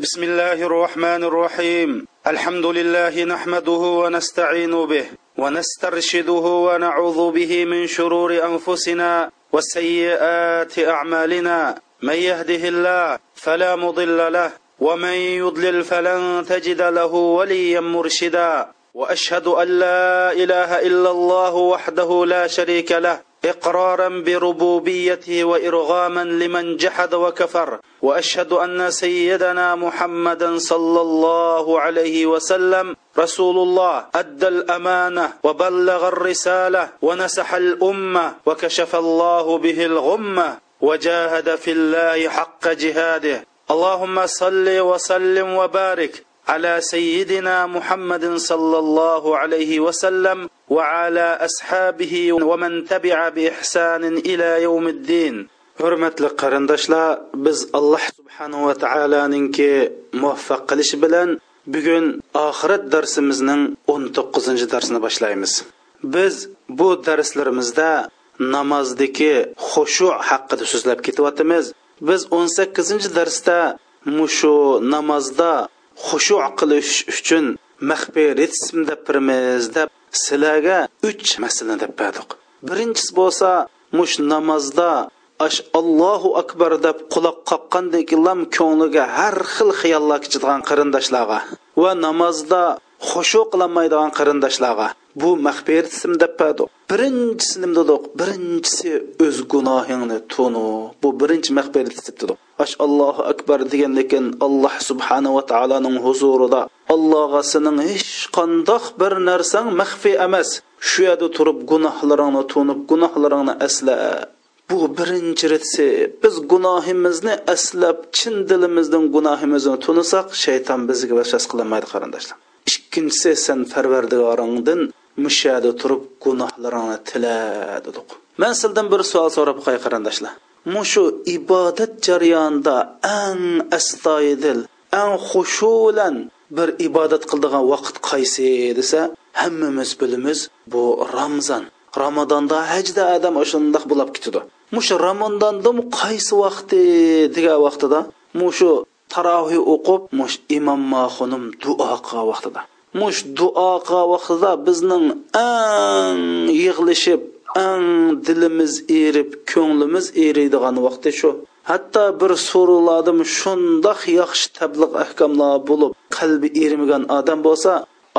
بسم الله الرحمن الرحيم الحمد لله نحمده ونستعين به ونسترشده ونعوذ به من شرور انفسنا وسيئات اعمالنا من يهده الله فلا مضل له ومن يضلل فلن تجد له وليا مرشدا واشهد ان لا اله الا الله وحده لا شريك له إقرارا بربوبيته وإرغاما لمن جحد وكفر. وأشهد أن سيدنا محمدا صلى الله عليه وسلم رسول الله أدى الأمانة وبلغ الرسالة ونسح الأمة وكشف الله به الغمة وجاهد في الله حق جهاده. اللهم صل وسلم وبارك على سيدنا محمد صلى الله عليه وسلم وعلى أصحابه ومن تبع بإحسان إلى يوم الدين hurmatli qarindoshlar biz alloh subhanava taoloninki muvaffaq qilishi bilan bugun oxirat darsimizning o'n to'qqizinchi darsini boshlaymiz biz bu darslarimizda namozdagi xushu haqida so'zlab ketyapmiz biz o'n sakkizinchi darsda mushu namozda xushu qilish uchun maxfiy retsim deb birmiz deb sizlarga uch masalani deb berdik. Birinchisi bo'lsa mush namozda ash allohu akbar deb quloq qoqqandan keyin ko'ngliga har xil xiyollar kechadigan qarindoshlarga va namozda xushu qilolmaydigan qarindoshlarga bu maxfiy retsim deb berdik. Birinchisi nima dedik birinchisi o'z gunohingni tunu. Bu birinchi maxfiy retsim dedik ash allohu akbar degan lekin alloh subhanava taoloning huzurida allohga sening hech qandoq bir narsang maxfiy emas. Shu yerda turib gunohlaringni tunib gunohlaringni asla. Bu birinchi retsi biz gunohimizni aslab chin dilimizdan gunohimizni tunisak shayton bizga vasvas qilolmaydi qarindoshlar. Ikkinchisi sen parvardigoringdan mushada turib gunohlaringni tila dedik. Man sizdan bir savol so'rab qo'y qarindoshlar. Mushu ibodat jarayonida eng astoydil eng xushu bilan bir ibodat qildigan vaqt qaysi desa hammamiz bilamiz bu ramzon. Ramazonda hajda odam o'shandoq bo'lib ketadi. Mushu ramazonda qaysi vaqti degan vaqtida mushu taroviy o'qib mush imom xonim duo qilgan vaqtida. Mush duo qilgan vaqtida bizning eng yig'lishib eng dilimiz erib ko'nglimiz eriydigan vaqti shu. Hatto bir so'rovlardim shundoq yaxshi tabliq ahkomlar bo'lib qalbi erimagan odam bo'lsa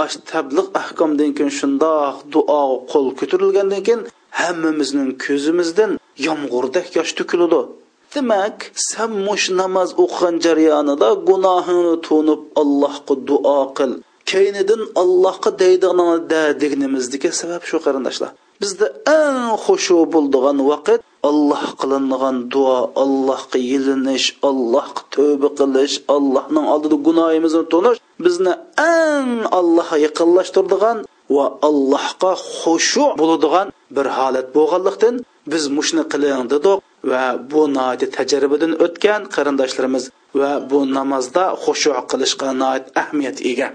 ash tabliq ahkomdan keyin shundoq duo qo'l ko'tarilgandan keyin hammamizning ko'zimizdan yomg'irdak yosh to'kiladi demak san mush namoz o'qigan jarayonida gunohingni to'nib allohga duo qil. Keynidan allohga deydigan deganimizdagi sabab shu qarindoshlar. Bizda eng xushu bo'ldigan vaqt alloh qilingan duo allohga yilinish allohga tövbe qilish allohning oldida gunohimizni to'nish bizni eng allohga yaqinlashtiradigan va allohga xushu bo'ladigan bir holat bo'lganlikdan biz mushni qiling dedik va bu noiti tajribadan o'tgan qarindoshlarimiz va bu namozda xushu qilishga noit ahamiyat ega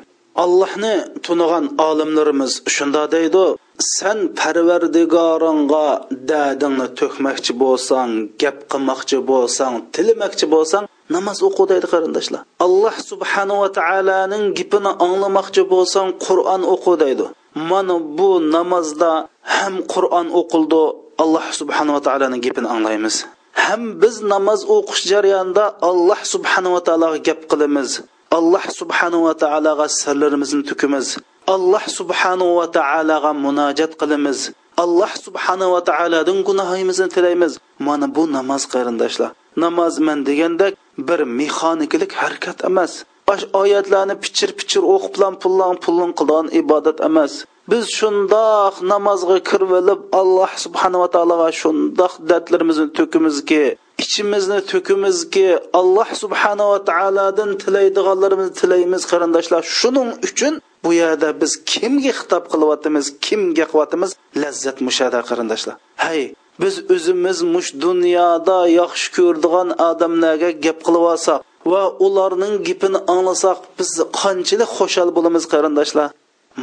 allohni tunigan olimlarimiz shunda deydi san parvardigoringga dadingni to'kmoqchi bo'lsang gap qilmoqchi bo'lsang tilimoqchi bo'lsang namoz o'qi deydi qarindoshlar. Alloh subhanava taoloning gipini anglamoqchi bo'lsang qur'on o'qi deydi. Mana bu namozda ham qur'on o'qildi alloh subhanava taoloning gapini anglaymiz. Ham biz namoz o'qish jarayonida alloh subhanava taologa gap qilamiz. Alloh subhanava taologa sirlarimizni tukimiz alloh subhanava taologa munojat qilamiz. Alloh subhanava taolodan gunohimizni tilaymiz. Mana bu namoz qarindoshlar. Namoz man degandek bir mexanikalik harakat emas. Bosh oyatlarni pichir pichir o'qib pullan pullin qilgan ibodat emas. Biz shundoq namozga kirib olib alloh subhanava taologa shundoq dardlarimizni to'kimizki ichimizni to'kimizki alloh subhanava taolodan tilaydiganlarimizni tilaymiz qarindoshlar. Shuning uchun bu yerda biz kimga xitob qilyapmiz kimga qilyapmiz? Lazzat mushada qarindoshlar. Hay biz o'zimiz mush dunyoda yaxshi ko'rdigan odamlarga gap qilib olsak va ularning gapini anglasak biz qanchalik xushal bo'lamiz qarindoshlar?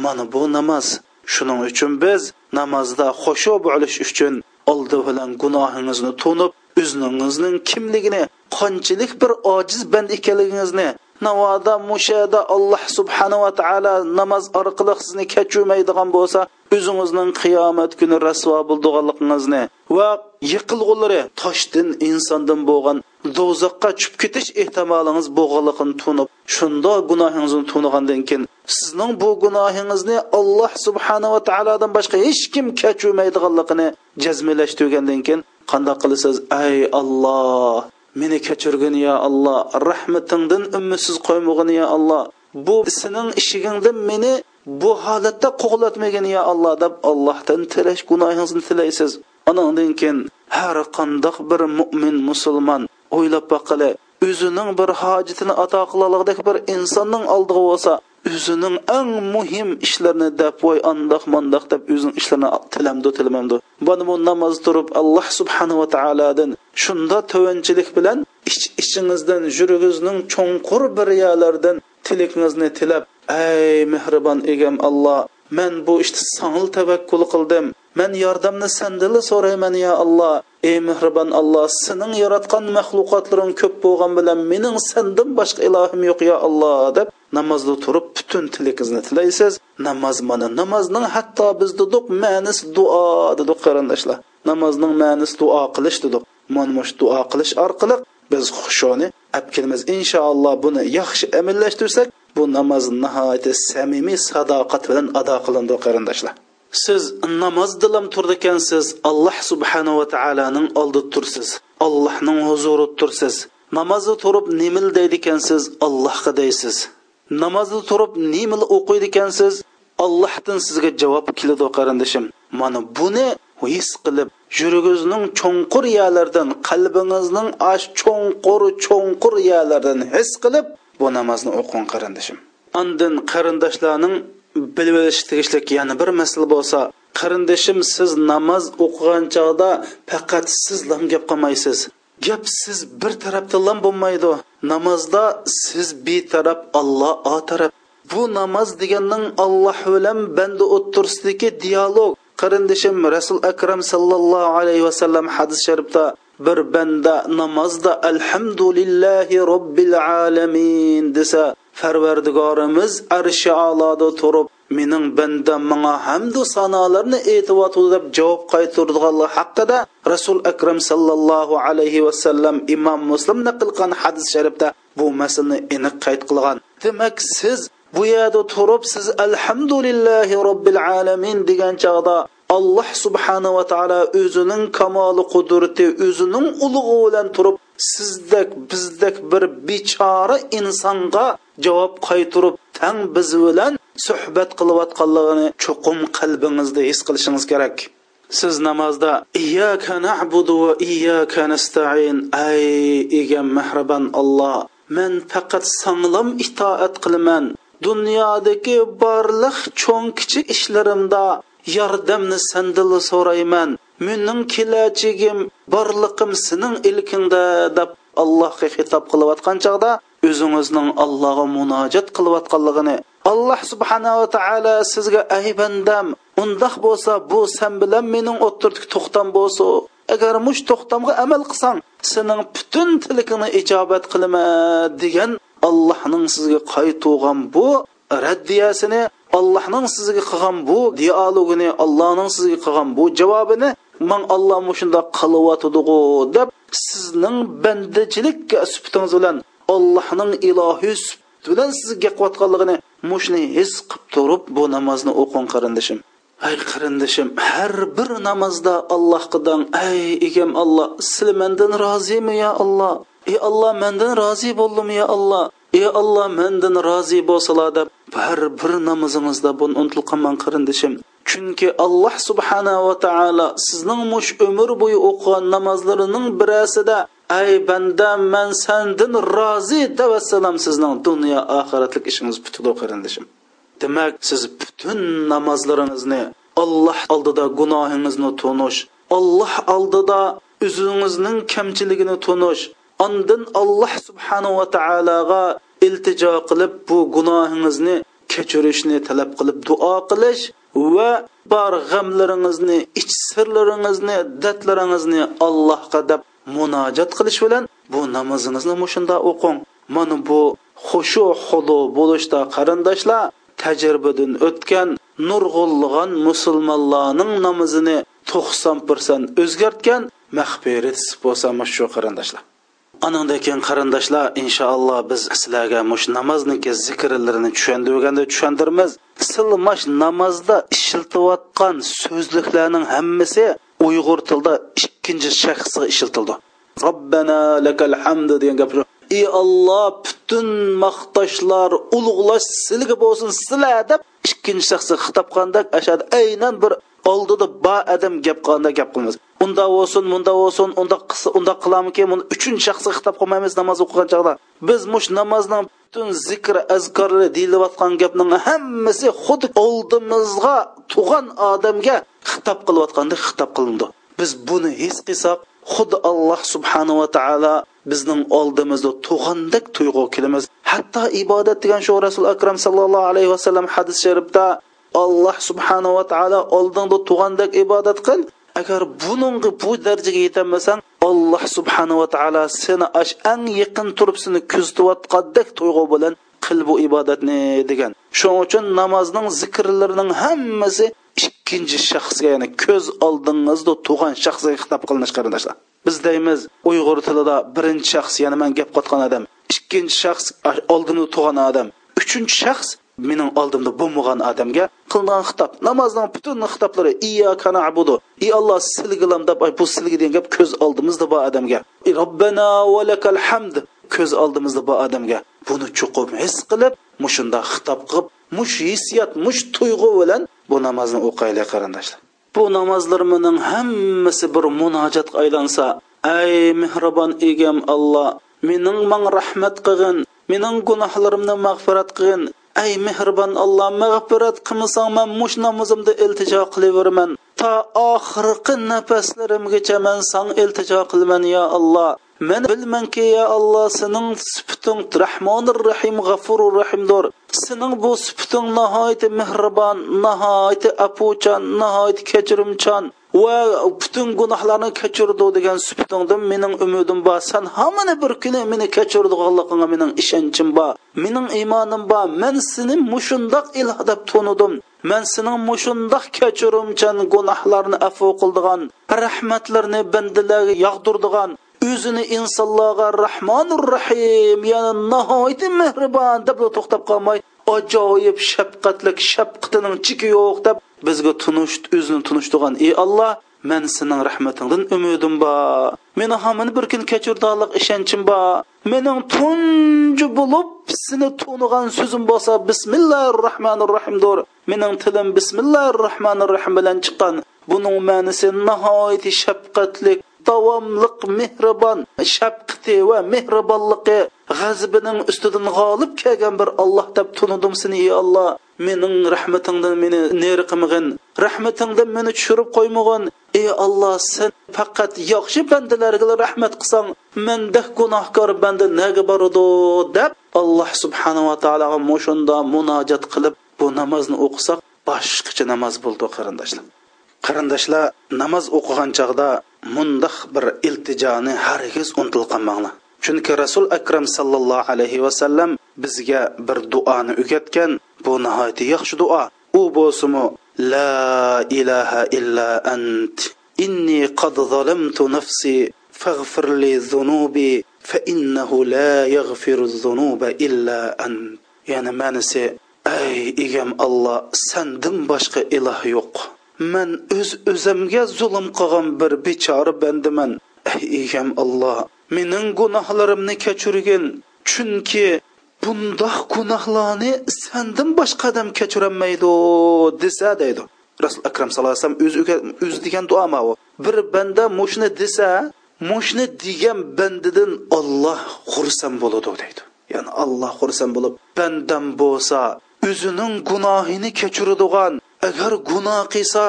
Mana bu namoz. Shuning uchun biz namozda xushu bo'lish uchun oldi bilan gunohingizni to'nib o'zingizning kimligini qanchalik bir ojiz band ekanligingizni navoda mushada alloh subhanahu va taolo namoz orqali sizni kechirmaydigan bo'lsa o'zingizning qiyomat kuni rasvo bo'ldiganligingizni va yiqilg'ulari toshdan insondan bo'lgan do'zaxqa tushib ketish ehtimolingiz bo'lganligini tunib shundoq gunohingizni tunigandan keyin sizning bu gunohingizni alloh subhanahu va taolodan boshqa hech kim kechirmaydiganligini jazmlashtirgandan keyin qandoq qilasiz? Ey alloh! Meni kechirgin ya alloh rahmatingdan umidsiz qo'ymagin ya alloh bu sening ishigingdan meni bu holatda qo'g'latmagin ya alloh deb allohdan tilash gunohingizni tilaysiz. Anandan keyin har qandoq bir mo'min musulmon o'ylab boqili o'zining bir hojatini ato qilaligidek bir insonning oldiga bo'lsa o'zining eng muhim ishlarini deb voy andoq mandoq deb o'zining ishlarini tilamdi tilamamdi. Buni bu namoz turib alloh subhanava taolodan shunda tovanchilik bilan ich ichingizdan yuragingizning cho'nqur biryalardan yerlardan tilab ey mehribon egam alloh man bu ishni işte sangil tavakkul qildim. Man yordamni sandili so'rayman yo alloh. Ey mehribon alloh sening yaratgan maxluqotlaring ko'p bo'lgan bilan mening sendan boshqa ilohim yo'q yo alloh deb namozda turib butun tilingizni tilaysiz. Namoz mana namozning hatto biz dedik ma'nisi duo dedik qarindoshlar. Namozning ma'nisi duo qilish dedik. Mana shu duo qilish orqali biz xushoni apkilimiz inshaalloh buni yaxshi amallashtirsak bu namoz nihoyatda samimiy sadoqat bilan ado qilindi qarindoshlar. Siz namoz dilim turdi ekansiz alloh subhanava taoloning oldida tursiz. Allohning huzurida tursiz. Namozda turib nimil deydi ekansiz allohga deysiz. Namozda turib nimil o'qiydi ekansiz allohdan sizga javob keladi qarindoshim mana buni his qilib yuragingizning cho'nqur yerlaridan qalbingizning ash cho'nqur cho'nqur yerlaridan his qilib bu namozni o'qing qarindoshim andin qarindoshlarning bilib olish tegishli yana bir masala bo'lsa qarindoshim siz namoz o'qigan chog'da faqat sizlam gap qilmaysiz. Gap siz bir tarafdan bo'lmaydi. Namozda siz betaraf alloh o taraf. Bu namoz deganning alloh bilan banda o'tirsidagi dialog. Qarindishim rasul akram sallallohu alayhi vasallam hadis sharifda bir banda namozda alhamdulillahi robbil alamin desa farvardigorimiz arshi aloda turib mening bandam manga hamdu sanolarni aytyapti deb javob qaytardiganlar haqida rasul akram sallallohu alayhi vasallam imom muslim naql qilgan hadis sharifda bu masalani aniq qayd qilgan. Demak siz bu yerda turib siz alhamdulillahi robbil alamin degan chog'da alloh subhanava taolo o'zining kamoli qudrati o'zining ulug'i bilan turib sizdek bizdek bir bechora insonga javob qaytirib tang biz bilan suhbat qilayotganligini chuqum qalbingizda his qilishingiz kerak. Siz namozda iyyaka na'budu va iyyaka nasta'in ay egam mehribon alloh men faqat sanglam itoat qilaman. Dunyodagi barliq cho'ng kichik ishlarimda yordamni sandili so'rayman. Mening kelajagim borliqim sening ilkingda deb allohga xitob qilayotgan chog'da o'zingizning allohga munojat qilayotganligini. Alloh subhanava taolo sizga ay bandam undoq bo'lsa bu san bilan mening o'tirdik to'xtam bo'lsa. Agar mush to'xtamga amal qilsang sening butun tilkingni ijobat qilaman degan allohning sizga qaytug'an bu raddiyasini allohning sizga qilgan bu dialogini allohning sizga qilgan bu javobini man alloh mushundoq qilyotdigu deb sizning bandachilik supatingiz bilan allohning ilohiy bilan sizga qilayotganligini mushni his qilib turib bu namozni o'qing qarindishim. Ay qarindishim har bir namozda alloh dang ay egam alloh siz mandan rozimi yo alloh? Ey alloh mendan rozi bo'ldimi yo alloh? Ey alloh mendan rozi bo'lsalar deb har bir namozingizda buni unutilqanman qarindishim. Chunki alloh subhanava taolo sizning mush umr bo'yi o'qigan namozlarining birasida ay bandam man sandan rozi devassalam sizning dunyo oxiratlik ishingiz butidi qarindishim. Demak siz butun namozlaringizni alloh oldida gunohingizni tunish alloh oldida o'zingizning kamchiligini tunish ondan alloh subhanava taologa iltijo qilib bu gunohingizni kechirishni talab qilib duo qilish va bor g'amlaringizni ich sirlaringizni dardlaringizni allohga deb munojat qilish bilan bu namozingizni mushunda o'qing. Mana bu xushu xudu bo'lishda qarindoshlar tajribadan o'tgan nurg'ulg'an musulmonlarning namozini to'qson persent o'zgartgan maxfirat bo'lsa shu qarindoshlar. Anandan keyin qarindoshlar inshaalloh biz sizlarga mush namozniki zikrlarini tushundirganda tushundirmiz silmash namozda ishiltiyotgan so'zliklarning hammasi uyg'ur tilida ikkinchi shaxsga ishiltildi. Robbana lakal hamd degan gap ey olloh butun maqtoshlar ulug'lash sizga bo'lsin sizlar deb ikkinchi shaxsga xitob qilganda ashad aynan bir oldida ba adam gap qilganda gap qilamiz. Unda bo'lsin bunda bo'lsin unda unda qilamiki buni uchinchi shaxsga xitob qilmaymiz namoz o'qigan chog'da biz mush namozning butun zikr azkorlar deyilayotgan gapning hammasi xuddi oldimizga tug'an odamga xitob qilayotgandek xitob qilindi. Biz buni his qilsak xuddi alloh subhanava taolo bizning oldimizda tug'andek tuyg'u kelamiz. Hatto ibodat degan shu rasul akram sallallohu alayhi vasallam hadis sharifda alloh subhanava taolo oldingda tug'andek ibodat qil agar buningga bu darajaga yetolmasang alloh subhanava taolo seni ash eng yaqin turib seni kuzatayotgandek tuyg'u bilan qil bu ibodatni degan. Shuning uchun namozning zikrlarining hammasi ikkinchi shaxsga ya'ni ko'z oldingizda tug'an shaxsga xitob qilinish qarindoshlar biz deymiz uyg'ur tilida birinchi shaxs ya'ni man gap qotgan odam ikkinchi shaxs oldini tug'an odam uchinchi shaxs mening oldimda bo'lmagan odamga qilingan xitob namozning butun xitoblari iyyaka abudu. Ey alloh silgilam deb bu silgi degan gap ko'z oldimizda bor odamga. Robbana va lakal hamd ko'z oldimizda bor odamga. Buni chuqur his qilib mushunda xitob qilib mush hissiyat mush tuyg'u bilan bu namozni o'qaylik qarindoshlar. Bu namozlarimining hammasi bir munojatga aylansa ay mehribon egam alloh mening man rahmat qilgin mening gunohlarimni mag'firat qilgin ey mehribon alloh mag'firat qilmasang man mush namozimda iltijo qilaveraman to oxirgi nafaslarimgacha man san iltijo qilaman yo alloh. Men bilmanki ya alloh sening sifating rahmonir rahim g'afurur rahimdir. Sening bu sifating nihoyatda mehribon nihoyatda apuchan nihoyatda kechirimchan va butun gunohlarni kechirdi degan sifatingdan mening umidim bor. San hammani bir kuni meni kechirdiganligingga mening ishonchim bor. Mening iymonim bor. Men seni mushundoq iloh deb tunidim men sening mushundoq kechirimchan gunohlarni afu qildigan rahmatlarni bandalarga yog'dirdigan o'zini insonlarga rahmonur rahim ya'ni nihoyatda mehribon deb to'xtab qolmay ajoyib shafqatlik shafqatining cheki yo'q deb bizga tunish o'zini tunishtirgan ey alloh man sening rahmatingdan umidim bor. Meni hamini bir kun kechirdilik ishonchim bor. Mening tunji bo'lib seni tunigan so'zim bo'lsa bismillahir rohmanir rohimdir mening tilim bismillahir rohmanir rohim bilan chiqqan. Buning ma'nisi nihoyat shafqatlik davomliq mehribon shafqati va mehribonligi g'azibining ustidan g'olib kelgan bir olloh deb tunidim seni ey olloh mening rahmatingdan meni neri qilmag'in. Rahmatingdan meni tushirib qo'ymag'in. Ey olloh sen faqat yaxshi bandalarga rahmat qilsang manda gunohkor banda naga boradi deb alloh subhanava taologa mushunda munojat qilib bu namozni o'qisak boshqacha namoz bo'ldi qarindoshlar. Qarindoshlar namoz o'qigan chog'da mundoq bir iltijoni hargiz unutilib qolmanglar chunki rasul akram sallallohu alayhi vasallam bizga bir duoni o'rgatgan bu nihoyatda yaxshi duo. U bo'lsimi la ilaha illa ant inni qad zalamtu nafsi faghfir li zunubi fa innahu la yaghfiru zunuba illa ant. Ya'ni ma'nisi ey egam alloh sandan boshqa iloh yo'q. Man o'z öz o'zimga zulm qilgan bir bechora bandaman ey egam alloh mening gunohlarimni kechirgin. Chunki bundoq gunohlarni sandan boshqa odam kechirolmaydi desa deydi. Rasul akram sallallohu alayhi vasallam o'zi o'zi degan duo ma u. Bir banda mushni desa mushni degan bandadan olloh xursand bo'ladi deydi. Ya'ni alloh xursand bo'lib bandam bo'lsa o'zining gunohini kechiradigan agar gunoh qilsa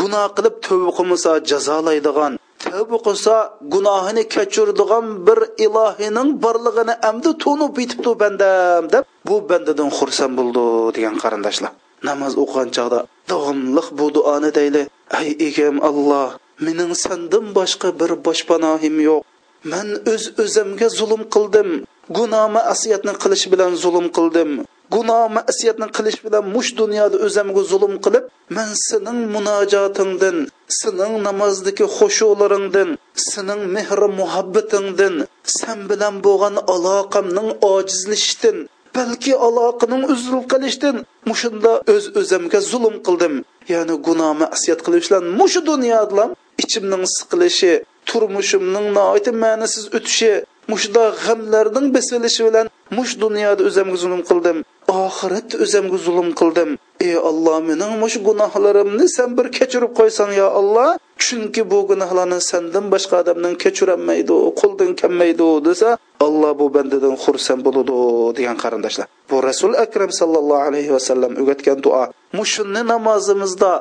gunoh qilib tavba qilmasa jazolaydigan tavba qilsa gunohini kechiradigan bir ilohining borlig'ini amdi tunib yetibdi bandam deb bu bandadan xursand bo'ldi degan qarindoshlar. Namoz o'qigan chog'da davomliq bu duoni deyli ey egam alloh mening sandan boshqa bir boshpanohim yo'q. Man o'z öz o'zimga zulm qildim. Gunoh asiyatni qilish bilan zulm qildim. Gunoh ma'siyatni qilish bilan mush dunyoda o'zimga zulm qilib man sening munojotingdan sening namozdagi xushularingdan sening mehr muhabbatingdan sen bilan bo'lgan aloqamning ojizlashishdan balki aloqaning uzilib qolishdan mushunda o'z o'zimga zulm qildim. Ya'ni gunoh ma'siyat qilish bilan mushu dunyoda ichimning siqilishi turmushimning noiti ma'nisiz o'tishi mushda g'amlarning besilishi bilan mush dunyoda o'zimga zulm qildim oxiratda o'zimga zulm qildim. Ey olloh mening mush gunohlarimni sen bir kechirib qo'ysang yo alloh. Chunki bu gunohlarni sendan boshqa odamdan kechirolmaydi qo'ldan kelmaydi desa alloh bu bandadan xursand bo'ladi degan qarindoshlar. Bu rasul akram sallallohu alayhi vasallam o'rgatgan duo mushunni namozimizda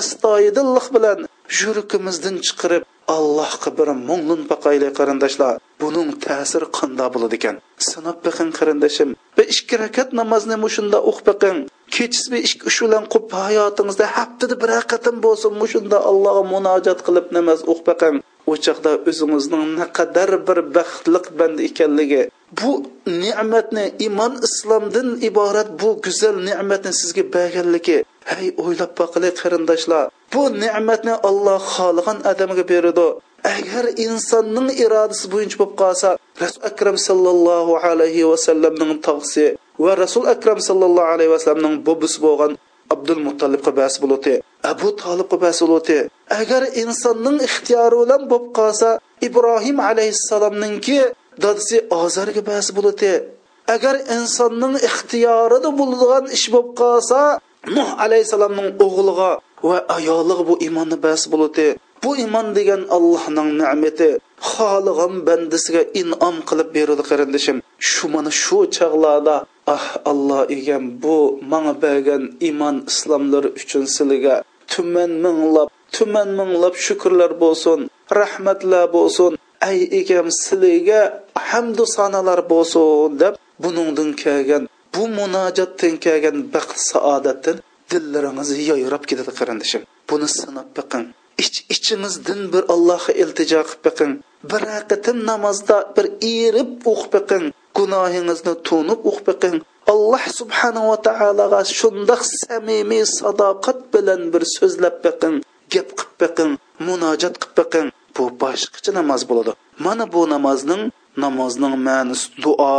astoydillik bilan yuragimizdan chiqarib allohga bir mo'ng'in baqayli qarindoshlar. Buning ta'siri qanday bo'ladi ekan sinab biqin qarindoshim bir ikki rakat namozni mushunda o'qib baqing bir ikki uch bilan qilib hayotingizda haftada bir raqatim bo'lsin mushunda allohga munojat qilib namoz o'qib biqin u o'zingizning naqadar bir baxtliq banda ekanligi. Bu ne'matni iymon islomdan iborat bu go'zal ne'matni sizga berganligi. Hey o'ylab boqili qarindoshlar. Bu ne'matni olloh xohlagan odamga beradi. Agar insonning irodasi bo'yicha bo'lib qolsa rasul akram sallallohu alayhi vasallamning tog'si va rasul akram sallallohu alayhi vasallamning bobisi bo'lgan abdul muttolibga bas bo'ladi abu tolibga bas bo'ladi. Agar insonning ixtiyori bilan bo'lib qolsa ibrohim alayhissalomninki dadisi ozarga bas bo'ladi. Agar insonning ixtiyorida bo'ladigan ish bo'lib qolsa nuh alayhissalomning o'g'liga va ayoliga bu imonni bas bo'ladi. Bu iymon degan allohning ne'mati xohlagan bandasiga inom qilib beradi qarindishim. Shu mana shu chog'larda ah alloh egam bu manga bergan iymon islomlari uchun sizlarga tuman minglab tuman minglab shukrlar bo'lsin rahmatlar bo'lsin. Ay egam sizlarga hamdu sanolar bo'lsin deb buningdan kelgan bu munojatdan kelgan baxt saodatdan dillaringiz yoyrab ketadi qarindishim. Buni sinab biqing. Ich ichingizdan bir allohga iltijo qilib biqing. Bir qatim namozda bir erib o'qib biqing. Gunohingizni to'nib o'qib biqing. Alloh subhanava taologa shundoq samimiy sadoqat bilan bir so'zlab biqing. Gap qilib biqing munojat qilib biqing. Bu boshqacha namoz bo'ladi. Mana bu namozning namozning ma'nisi duo.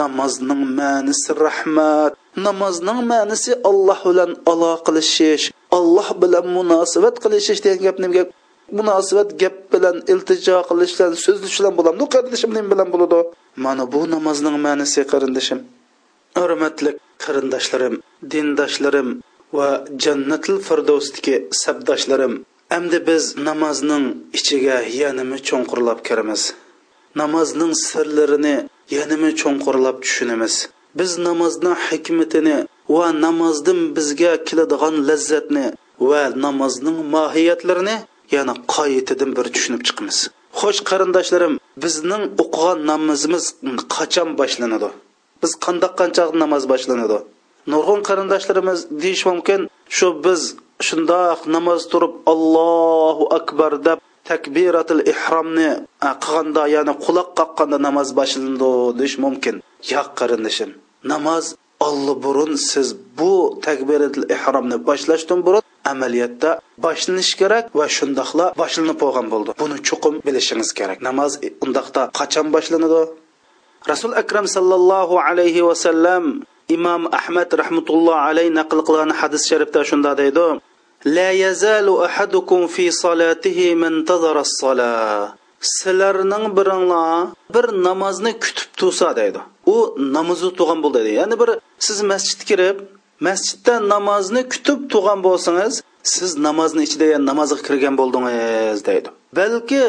Namozning ma'nisi rahmat. Namozning ma'nisi alloh bilan aloqalashish alloh bilan munosabat qilishish degan gapni gap munosabat gap bilan iltijo qilish bilan so'zlash bilan bo'ladimi qarindishim nima bilan bo'ladi? Mana bu namozning ma'nisi qarindishim hurmatli qarindoshlarim dindoshlarim va jannatul firdovsdagi sabdoshlarim endi biz namozning ichiga yanimi cho'nqurlab kiramiz. Namozning sirlarini yanimi cho'nqurlab tushunamiz. Biz namozning hikmatini va namozdan bizga keladigan lazzatni va namozning mohiyatlarini yana qoyitidan bir tushunib chiqamiz. Xo'sh qarindoshlarim bizning o'qigan namozimiz qachon boshlanadi? Biz qandoq qanchaq namoz boshlanadi? Nurg'un qarindoshlarimiz deyish mumkin shu biz shundoq namoz turib allohu akbar deb takbiratil ihromni qilganda ya'ni quloq qoqqanda namoz boshlandi deyish mumkin. Yo'q qarindishim. Namoz burun siz bu takbiratil ihromni boshlashdan burun amaliyotda boshlanish kerak va shundoqla boshlanib bo'lgan bo'ldi. Buni chuqum bilishingiz kerak. Namoz e, undoqda qachon boshlanadi? Rasul akram sallallohu alayhi vasallam imom ahmad rahmatulloh alayhi naql qilgan hadis sharifda shunda deydi. لا يزال احدكم في صلاته منتظر الصلاه sizlarning biringlar bir namozni kutib tursa deydi. U namozni tugan bo'ldi deydi. Ya'ni bir siz masjidga kirib masjidda namozni kutib turgan bo'lsangiz siz namozni ichida namozga kirgan bo'ldingiz deydi. Balki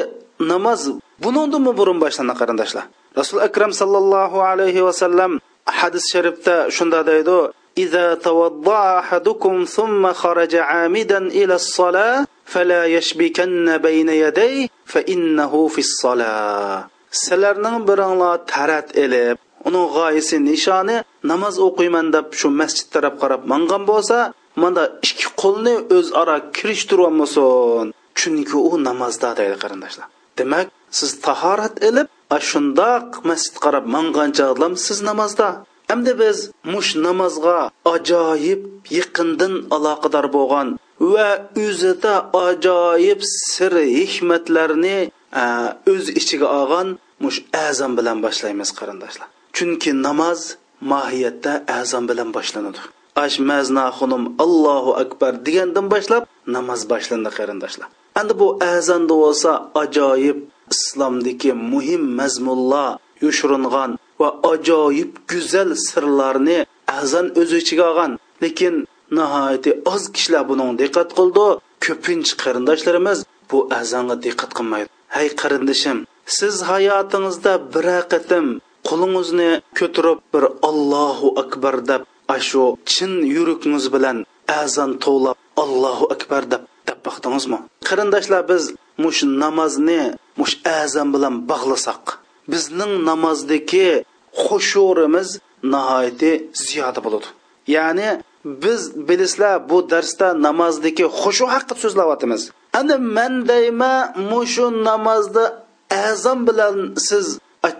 namoz buningdanmi burun boshlanadi qarindoshlar? Rasul akram sallallohu alayhi va sallam hadis sharifda shunda deydi إذا توضأ أحدكم ثم خرج عامدا إلى الصلاة فلا يشبكن بين يديه فإنه في الصلاة sizlarning biringlar tarat elib uning g'oyasi nishoni namoz o'qiyman deb shu masjid taraf qarab mangan bo'lsa mana ikki qo'lni o'zaro kirishtiryapmasin chunki u namozda deydi qarindoshlar demak siz tahorat ilib shundoq masjid qarab mangan chog'lam siz namozda Әмді біз мұш намазға ажайып yaqindan aloqador bo'lgan va o'zida ajoyib sir hikmatlarni o'z ichiga olgan mush azon bilan boshlaymiz qarindoshlar. Chunki namoz mohiyatda azon bilan boshlanadi. Ash mazna xunim allohu akbar degandan boshlab namoz boshlandi qarindoshlar. Endi bu azonda bo'lsa ajoyib islomdagi muhim mazmunlar yushiringan va ajoyib go'zal sirlarni azon o'z ichiga olgan. Lekin nihoyatda oz kishilar buning diqqat qildi. Ko'pincha qarindoshlarimiz bu azonga diqqat qilmaydi. Hay qarindishim siz hayotingizda bir qatim qo'lingizni ko'tarib bir allohu akbar deb ashu chin yuragingiz bilan azon tovlab allohu akbar deb deb baqdingizmi qarindoshlar biz mush namozni mush azon bilan bog'lasak. Bizning namozdagi xushurimiz nihoyatda ziyoda bo'ladi. Ya'ni biz bilasizlar bu darsda namozdagi xushu haqida so'zlayapmiz. Ana man deyma mushu namozda azon bilan siz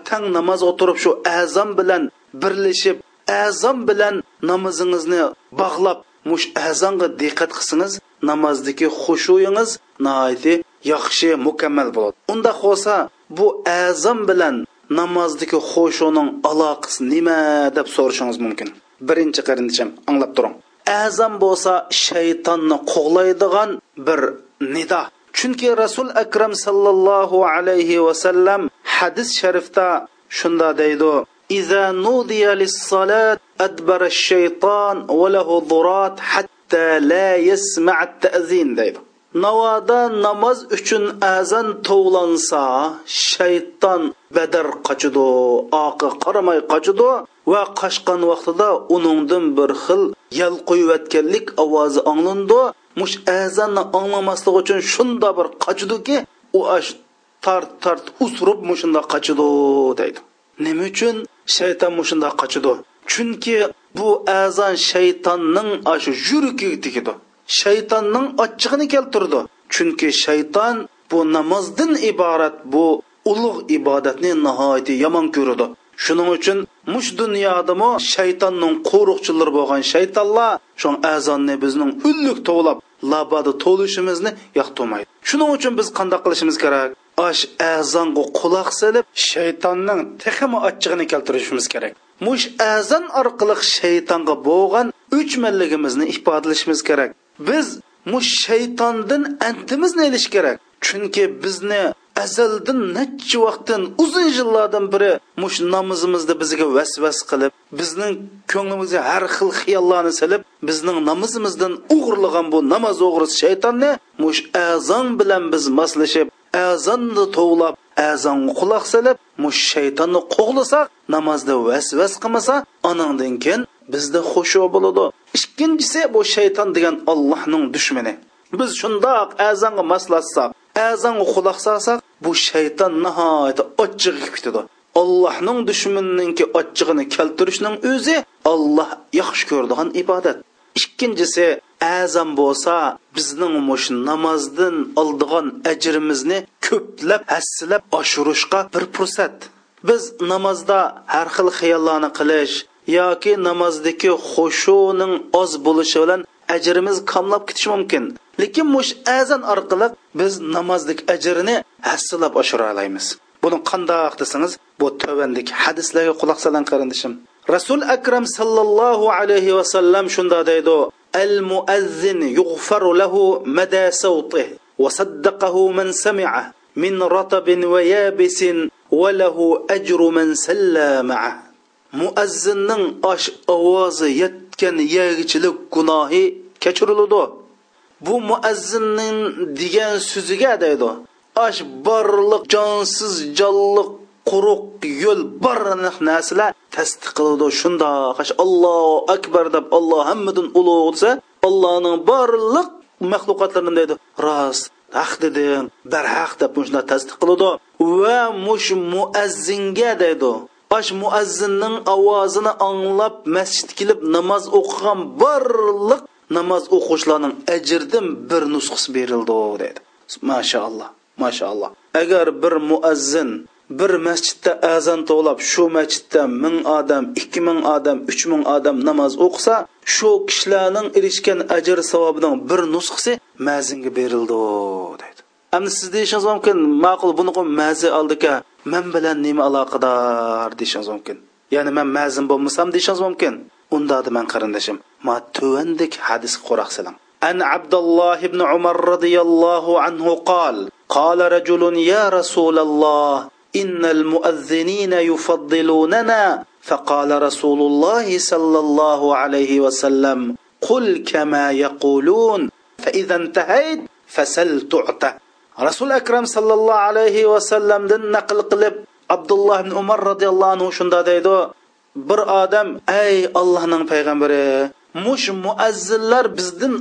tang namoz o'tirib shu azon bilan birlashib azon bilan namozingizni bog'lab mush azonga diqqat qilsangiz namozdagi xushuyingiz nihoyatda yaxshi mukammal bo'ladi. Unda bo'lsa bu azon bilan namozdagi xushuning aloqasi nima deb so'rashingiz mumkin birinchi qarindishim anglab turing azon bo'lsa shaytonni qo'g'laydigan bir nido chunki rasul akram sallallohu alayhi vasallam hadis sharifda shunda deydi إذا نودي للصلاة أدبر الشيطان وله ضرات حتى لا يسمع التأذين deydi navoda namoz uchun azon tovlansa shayton badar qochidi oqi qaramay qochidi va qochgan vaqtida uningdan bir xil yal qo'yayotganlik ovozi anglandi mush azonni anglamaslik uchun shunda bir qochidiki u ash tart tart usurib mushunda qochidi deydi. Nima uchun shayton mushunda qochidi chunki bu azon shaytonning ashu yuragiga tegidi shaytonning ochchig'ini keltirdi. Chunki shayton bu namozdan iborat bu ulug' ibodatni nihoyatda yomon ko'radi. Shuning uchun mush dunyodami shaytonning qo'riqchilari bo'lgan shaytonlar shu azonni bizning ullik tovlab labada to'lishimizni yoqtirmaydi. Shuning uchun biz qanday qilishimiz kerak? Ash azonga quloq solib shaytonning texmi ochchig'ini keltirishimiz kerak. Mush azon orqali shaytonga bo'lgan o'chmanligimizni ifodalashimiz kerak. Biz mush shaytondan antimizni ilish kerak? Chunki bizni azaldan necha vaqtdan uzun yillardan beri mush namozimizni bizga vasvas qilib bizning ko'nglimizga har xil xiyollarni silib bizning namozimizdan o'g'irlagan bu namoz o'g'risi shaytonni mush azon bilan biz moslashib azonni tovlab azonga quloq solib mush shaytonni qo'g'lasak namozda vasvas qilmasa anandan keyin bizda xushu bo'ladi. Ikkinchisi bu shayton degan allohning dushmani. Biz shundoq azonga moslashsak azonga quloq solsak bu shayton nihoyatda ochchig'i ketadi allohning dushmanininki ochchig'ini keltirishning o'zi olloh yaxshi ko'radigan ibodat. Ikkinchisi azam bo'lsa bizning mush namozdan oldigan ajrimizni ko'plab hassilab oshirishga bir fursat. Biz namozda har xil xiyollarni qilish yoki namozdagi xushuning oz bo'lishi bilan ajrimiz kamlab ketishi mumkin. Lekin mush azan orqali biz namozlik ajrini hassilab oshira olamiz buni qandoq desangiz bu tovandik hadislarga quloq soling qarindishim. Rasul akram sallallohu alayhi vasallam shunda deydi al muazzin yug'faru lahu mada sawtih va saddaqahu man sami'a min ratabin va yabisin va lahu ajru man salla ma'ah muazzinning osh ovozi yetgan yegichilik gunohi kechiriladi bu muazzinning degan so'ziga deydi osh borliq jonsiz jonliq quruq yo'l bor narsalar tasdiq qiladi shundoq allohu akbar deb olloh hammadan ulug' desa allohning borliq maxluqotlarini deydi rost haq deding barhaq deb shunday tasdiq qiladi va mush muazzinga deydi bosh muazzinning ovozini anglab masjid kelib namoz o'qigan barliq namoz o'quvchilarning ajrdan bir nusxasi berildi dedi. Mashaalloh mashaalloh agar bir muazzin bir masjidda azon to'lab shu masjidda ming odam ikki ming odam uch ming odam namoz o'qisa shu kishilarning erishgan ajr savobining bir nusxasi mazinga berildi dedi. Endi siz deyishingiz mumkin ma'qul buni mazi oldika man bilan nima aloqador deyishingiz mumkin ya'ni man mazin bo'lmasam deyishingiz mumkin unda man qarindoshim ma tuvandik hadisga quroq silang الله بن عمر رضي الله عنه قال قال رجل يا رسول الله إن المؤذنين يفضلوننا فقال رسول الله صلى الله عليه وسلم قل كما يقولون فإذا انتهيت فسل تعطى rasul akram sallallohu alayhi vasallamdan naql qilib abdulloh ibn umar roziyallohu anhu shunda deydi bir odam ey allohning payg'ambari mush muazzinlar bizdan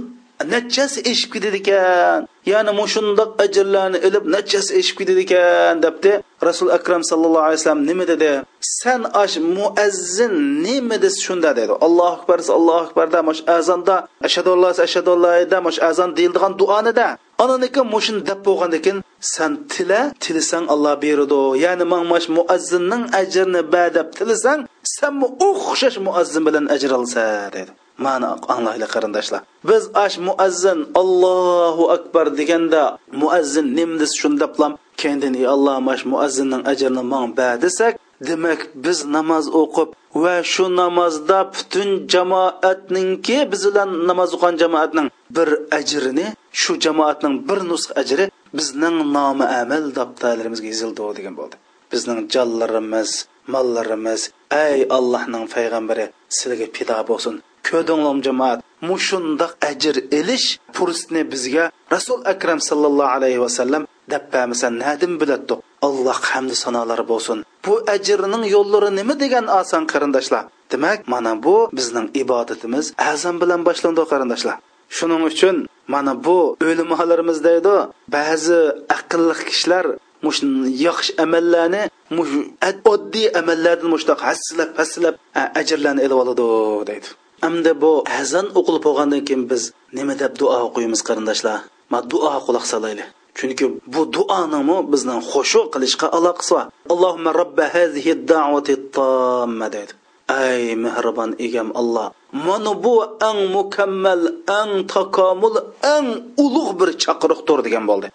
nechasi eshib ketadi ekan ya'ni mushundoq ajrlarni ilib nechasi eshib ketadi ekan debdi rasul akram sallallohu alayhi vasallam. Nima dedi? San ash muazzin nima desa shunda dedi. Allohu akbar allohu akbarda mush azonda ashhadu an la ashhadu an la da azon deyildigan duonida ananiki mushun deb bo'lgandan keyin san tila tilasang alloh beradi. Ya'ni mangmash muazzinning ajrini ba deb tilasang san o'xshash muazzin bilan ajr olsa dedi. Ma'no anglaylik qarindoshlar. Biz ash muazzin allohu akbar deganda muazzin nimdis shundablam kendin ey alloh mash muazzinning ajrini man ba desak demak biz namoz o'qib va shu namozda butun jamoatningki biz bilan namoz o'qigan jamoatning bir ajrini shu jamoatning bir nusx ajri bizning nomi amal daftarlarimizga yozildi degan bo'ldi. Bizning jonlarimiz mollarimiz ey allohning payg'ambari sizlarga pido bo'lsin ko'dinglam jamoat mushundoq ajr ilish fursatni bizga rasul akram sallallohu alayhi vasallam dabbamisan nadim bilatdi alloh hamdi sanolar bo'lsin. Bu ajrning yo'llari nima degan oson qarindoshlar? Demak mana bu bizning ibodatimiz azam bilan boshlandi qarindoshlar. Shuning uchun mana bu o'limolarimiz deydi ba'zi aqlli kishilar mush yaxshi amallarni oddiy amallardan mushtaq hassilab hassilab ajrlarni ilib oladi deydi. Hamda bu azon o'qilib bo'lgandan keyin biz nima deb duo o'qiymiz qarindoshlar? Ma duo quloq solayli chunki bu duonimi bizni xushu qilishga aloqasi bor. Allohumma robba hazihi da'vati tomma deydi. Ey mehribon egam alloh mana bu eng mukammal eng takomul eng ulug' bir chaqiriqdir degan bo'ldi.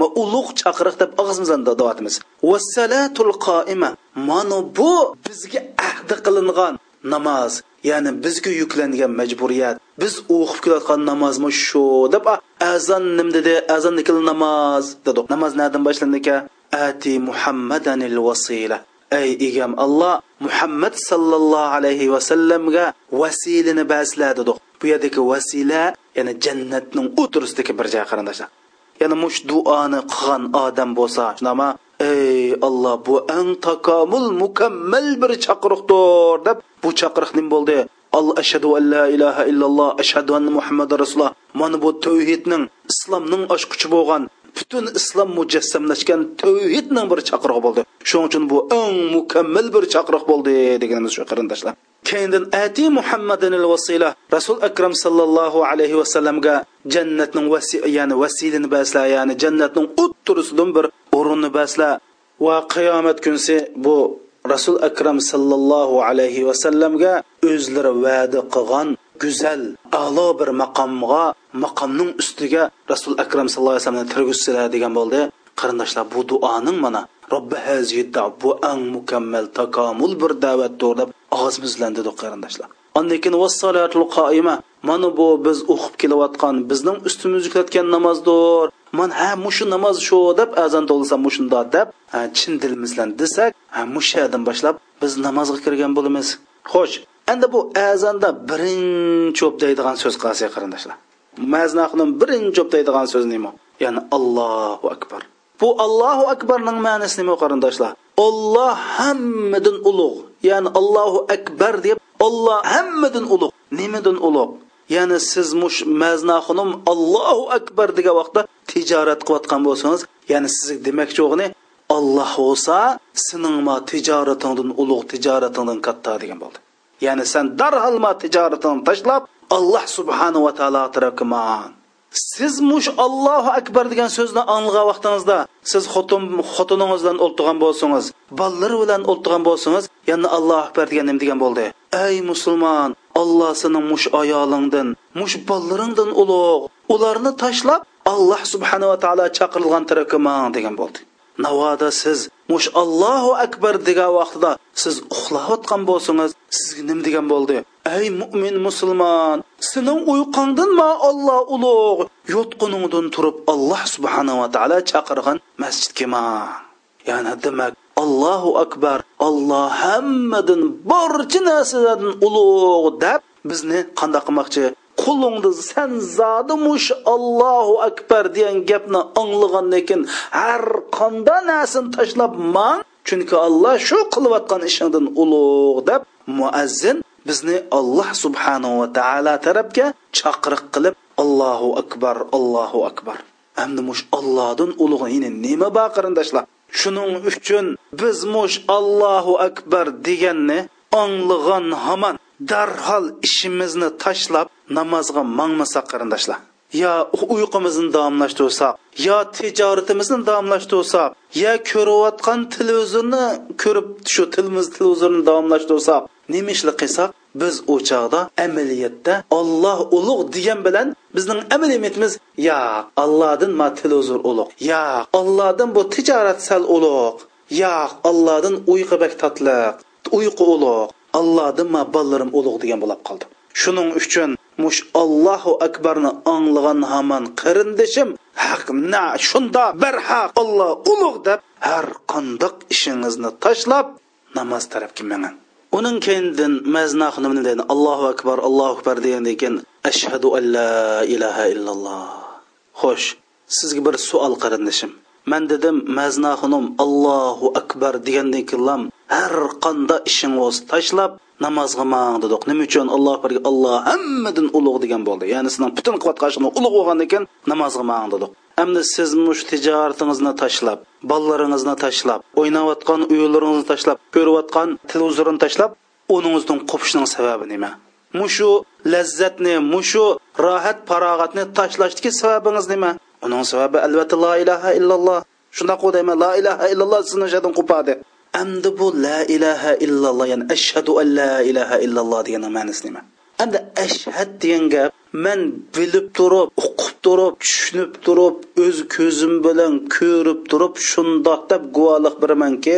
Ma ulug' chaqiriq deb og'zimizdan da'vatimiz vassalatul qoima mana bu bizga ahdi qilingan namoz ya'ni bizga yuklangan majburiyat. Biz o'qib kelayotgan namozmi shu deb azon nim? dedi. Azonnikil namoz dedi. Namoz nadan boshlandi ekan ati muhammadanil vasila. Ey egam alloh muhammad sallallohu alayhi vasallamga vasilini basla dedi. Bu yerdagi vasila ya'ni jannatning o'tirisidagi bir joy qarindoshlar. Ya'ni mush duoni qilgan odam bo'lsa shunama ey alloh bu eng takomil mukammal bir chaqiriqdir deb bu chaqiriq nim bo'ldi. Alloh ashhadu an la ilaha illalloh ashhadu anna muhammad rasululloh mana bu tavhidning islomning ochquchi bo'lgan butun islom mujassamlashgan tavhidning bir chaqirig'i bo'ldi. Shuning uchun bu eng mukammal bir chaqiriq bo'ldi deganimiz shu qarindoshlar. Keyindan ati muhammadinil vasila rasul akram sallallohu alayhi vasallamga jannatning vasi ya'ni vasilini basla ya'ni jannatning o'ttirisidan bir o'rinni basla. Va qiyomat kunsi bu rasul akram sallallohu alayhi vasallamga o'zlari va'da qilgan go'zal a'lo bir maqomga maqomning ustiga rasul akram sallallohu alayhi vasallamni tirgizsilar degan bo'ldi. Qarindoshlar bu duoning mana robbi bu ang mukammal takomul bir da'vatdir deb og'zimiz bilan qarindoshlar. Ondan keyin vassalatul qoima mana bu biz o'qib kelayotgan bizning ustimizga kelayotgan namozdir. Man ha mushu namoz shu deb azon to'lsa mushunda deb chin dilimizdan bilan desak mushadan boshlab biz namozga kirgan bo'lamiz. Xo'sh endi bu azonda birinchi o'pdaydigan so'z qasi qarindoshlar. Maznaxnim birinchi o'pdaydigan so'z nima? Ya'ni allohu akbar. Bu allohu akbarning ma'nosi nima qarindoshlar? Olloh hammadan ulug' ya'ni allohu akbar deb olloh hammadan ulug' nimadan ulug' ya'ni siz mush maznaxunim allohu akbar degan vaqtda tijorat qilayotgan bo'lsangiz ya'ni siz demakchi o'g'ni olloh bo'lsa sening tijoratingdan ulug' tijoratingdan katta degan bo'ldi. Ya'ni sen darhol ma tijoratingni tashlab alloh subhanava taolo tarafga man. Siz mush allohu akbar degan so'zni anglagan vaqtingizda siz xotin xotiningiz bilan o'ltirgan bo'lsangiz bolalar bilan o'ltirgan bo'lsangiz yana allohu akbar degan nima degan bo'ldi? Ey musulmon olloh sening mush ayolingdan mush bolalaringdan ulug' ularni tashlab alloh subhanava taolo chaqirilgan tarafga mang degan bo'ldi. Navoda siz mush allohu akbar degan vaqtida siz uxlayotgan bo'lsangiz sizga nima degan bo'ldi? Ey mo'min musulmon sening uyqungdanmi olloh ulug' yotquningdan turib alloh subhanava taolo chaqirgan masjidga ma. Ya'ni demak allohu akbar olloh hammadan barcha narsalardan ulug' deb bizni qandoq qilmoqchi? Qulingni san zodi mush allohu akbar degan gapni anglagandan keyin har qanday narsani tashlab mang chunki alloh shu qilayotgan ishingdan ulug' deb muazzin bizni alloh subhanahu va taolo tarafga chaqiriq qilib allohu akbar allohu akbar. Endi mush ollohdan ulug' nima bor qarindoshlar? Shuning uchun biz mush allohu akbar deganni anglagan hamon darhol ishimizni tashlab namozga mangmasak qarindoshlar. Yo uyqumizni davomlashtirsak yo tijoratimizni davomlashtirsak yo ko'rayotgan televizorni ko'rib shu tilimiz televizorni davomlashtirsak nima ishli qilsak biz u chog'da amaliyotda olloh ulug' degan bilan bizning amaliyotimiz yo allohdan ma televizor ulug' yo allohdan bu tijorat sal ulug' yo allohdan uyqu bak tatliq uyqu ulug' allohdan ma bolalarim ulug' degan bo'lib qoldi. Shuning uchun mush allohu akbarni anglagan hamon qarindishim. Haq na shunda barhaq olloh ulug' deb har qandoq ishingizni tashlab namoz tarafga mangin uning keyindan maznah nima deydi. Allohu akbar allohu akbar degandan keyin ashhadu an la ilaha illalloh. Xo'sh sizga bir savol qarindishim. Man dedim maznaxonim allohu akbar degandan keyin har qanda ishingizni tashlab namozga mang dedik. Nima uchun? Alloh akbarga alloh hammadan ulug' degan bo'ldi. Ya'ni sizning butun qilayotgan ulug' bo'lgandan keyin namozga mang dedik. Endi siz mush tijoratingizni tashlab bolalaringizni tashlab o'ynayotgan uylaringizni tashlab ko'rayotgan televizorni tashlab o'ningizdan qopishning sababi nima? Mushu lazzatni mushu rohat farog'atni tashlashdagi sababingiz nima? Uning sababi albatta la ilaha illalloh. Shundoq deyman la ilaha illalloh sizni shadan qopadi. Endi bu la ilaha illalloh ya'ni ashhadu an la ilaha illalloh degan ma'nosi nima endi ashhad degan gap man bilib turib o'qib turib tushunib turib o'z ko'zim bilan ko'rib turib shundoq deb guvohlik beramanki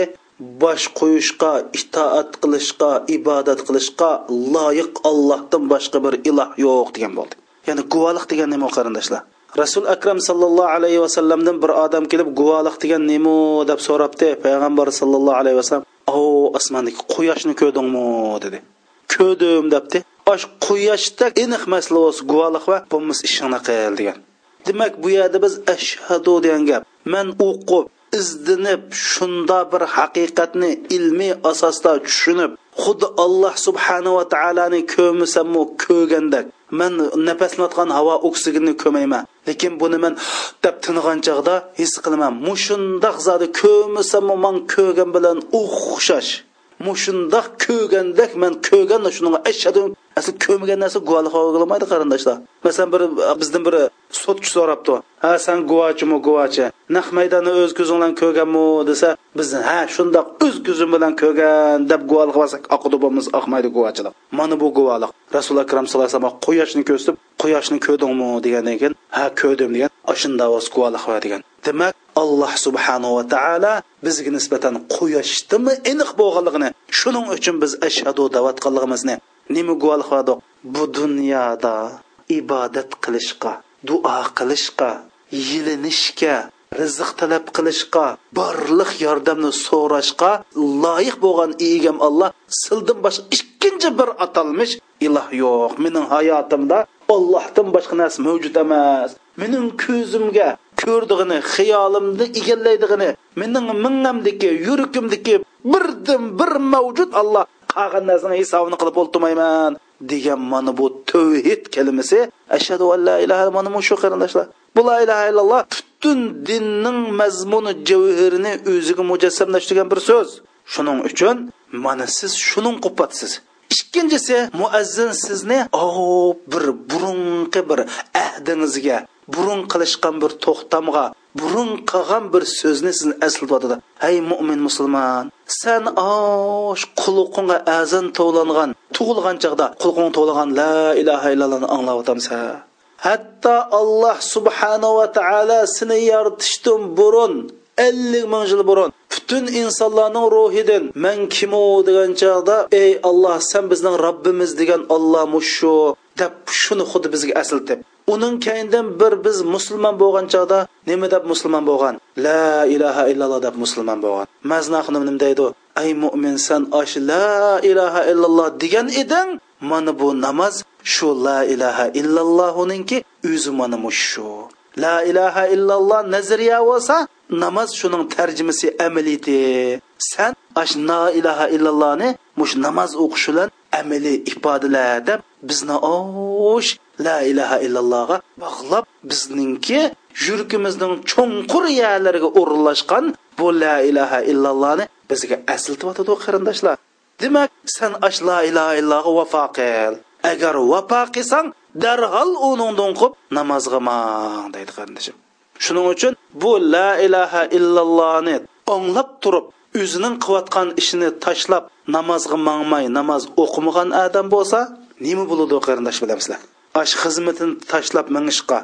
bosh qo'yishga itoat qilishga ibodat qilishga loyiq ollohdan boshqa bir iloh yo'q degan bo'ldi. Ya'ni guvohlik degan nima qarindoshlar? Rasul akram sallallohu alayhi vasallamdan bir odam kelib guvohlik degan nima deb so'rabdi payg'ambar sallallohu alayhi vasallam o osmondagi quyoshni ko'rdingmi? dedi. Ko'rdim debdi. Osh quyoshda aniq masala bo'lsa guvohlik va bo'lmas ishingni qil degan. Demak bu yerda biz ashhadu degan gap. Man o'qib izdinib shunda bir haqiqatni ilmiy asosda tushunib xuddi alloh subhanava taoloni ko'rmasammu ko'rgandek man nafaslanayotgan havo oksigenni ko'mayman. Lekin buni men deb tinigan chog'da his qilaman. Mushundoq zodi ko'rmasammu man ko'rgan bilan o'xshash mushundoq ko'rgandek man ko'rgan shuning ashhadu asli ko'rmagan narsa guvohlik qilmaydi qarindoshlar. Masalan bir bizdan biri sotchi so'rabdi. Ha san guvochimi guvochi naq maydonni o'z ko'zing bilan ko'rganmi desa biz ha shundoq o'z ko'zim bilan ko'rgan deb guvohlik qilsak oqidi bo'lmasa oqmaydi guvochilik mana bu guvohlik rasululloh akram sallallohu alayhi vasallam quyoshni ko'rsatib quyoshni ko'rdingmi degandan keyin ha ko'rdim degan. Shunda guvohlik degan. Demak alloh subhanava taolo bizga nisbatan quyoshdimi aniq bo'lganligini shuning uchun biz ashhadu davatganligimizni nima guvohlik qildik bu dunyoda ibodat qilishga duo qilishga yilinishga rizq talab qilishga borliq yordamni so'rashga loyiq bo'lgan egam alloh sildan boshqa ikkinchi bir atalmish iloh yo'q. Mening hayotimda ollohdan boshqa narsa mavjud emas. Mening ko'zimga ko'rdig'ini xiyolimni egallaydig'ini mening mingamdiki yuragimdiki birdan bir mavjud alloh qolgan narsani hisobini qilib o'ltirmayman. Degan mana bu tavhid kalimasi ashhadu an la ilaha mana shu qarindoshlar. Bu la ilaha illalloh butun dinning mazmuni javhirini o'ziga mujassamlashtirgan bir so'z. Shuning uchun mana siz shuning qupatsiz ikkinchisi muazzin sizni bir burunqi bir ahdingizga burun qilishgan bir to'xtamga burun qilgan bir so'zni sizni eslatadi hey mo'min musulmon san osh quluqinga azan tovlangan tug'ilgan chog'da qulqung tovlagan la ilaha illallohni anglayotamisan hatto alloh subhanava taolo seni yaratishdan burun ellik ming yil burun butun insonlarning ruhidan man kimu degan chog'da ey olloh san bizning robbimiz degan olloh shu deb shuni xuddi bizga aslatib uning keyindan bir biz musulmon bo'lgan chog'da nima deb musulmon bo'lgan? La ilaha illalloh deb musulmon bo'lgan. Mazna xonim nima deydi? Ey mo'min san osh la ilaha illalloh degan eding mana bu namoz shu la ilaha illallohuninki o'zi mana shu. La ilaha illalloh nazariya bo'lsa namoz shuning tarjimasi amaliyati san ash la ilaha illallohni mush namoz o'qish bilan amaliy ifodala deb bizni osh la ilaha illallohga bog'lab bizningki yuragimizning cho'nqur yalariga o'rinlashgan bu la ilaha illallohni bizga asiltyotidi qarindoshlar. Demak san ash la ilaha illohga vafo qil. Agar vafo qilsang darhol uningdan qilib namozga mang deydi qarindoshim. Shuning uchun bu la ilaha illallohni anglab turib o'zining qilayotgan ishini tashlab namozga mangmay namoz o'qimagan odam bo'lsa nima bo'ladi qarindosh bilamizlar ash xizmatini tashlab mangishqa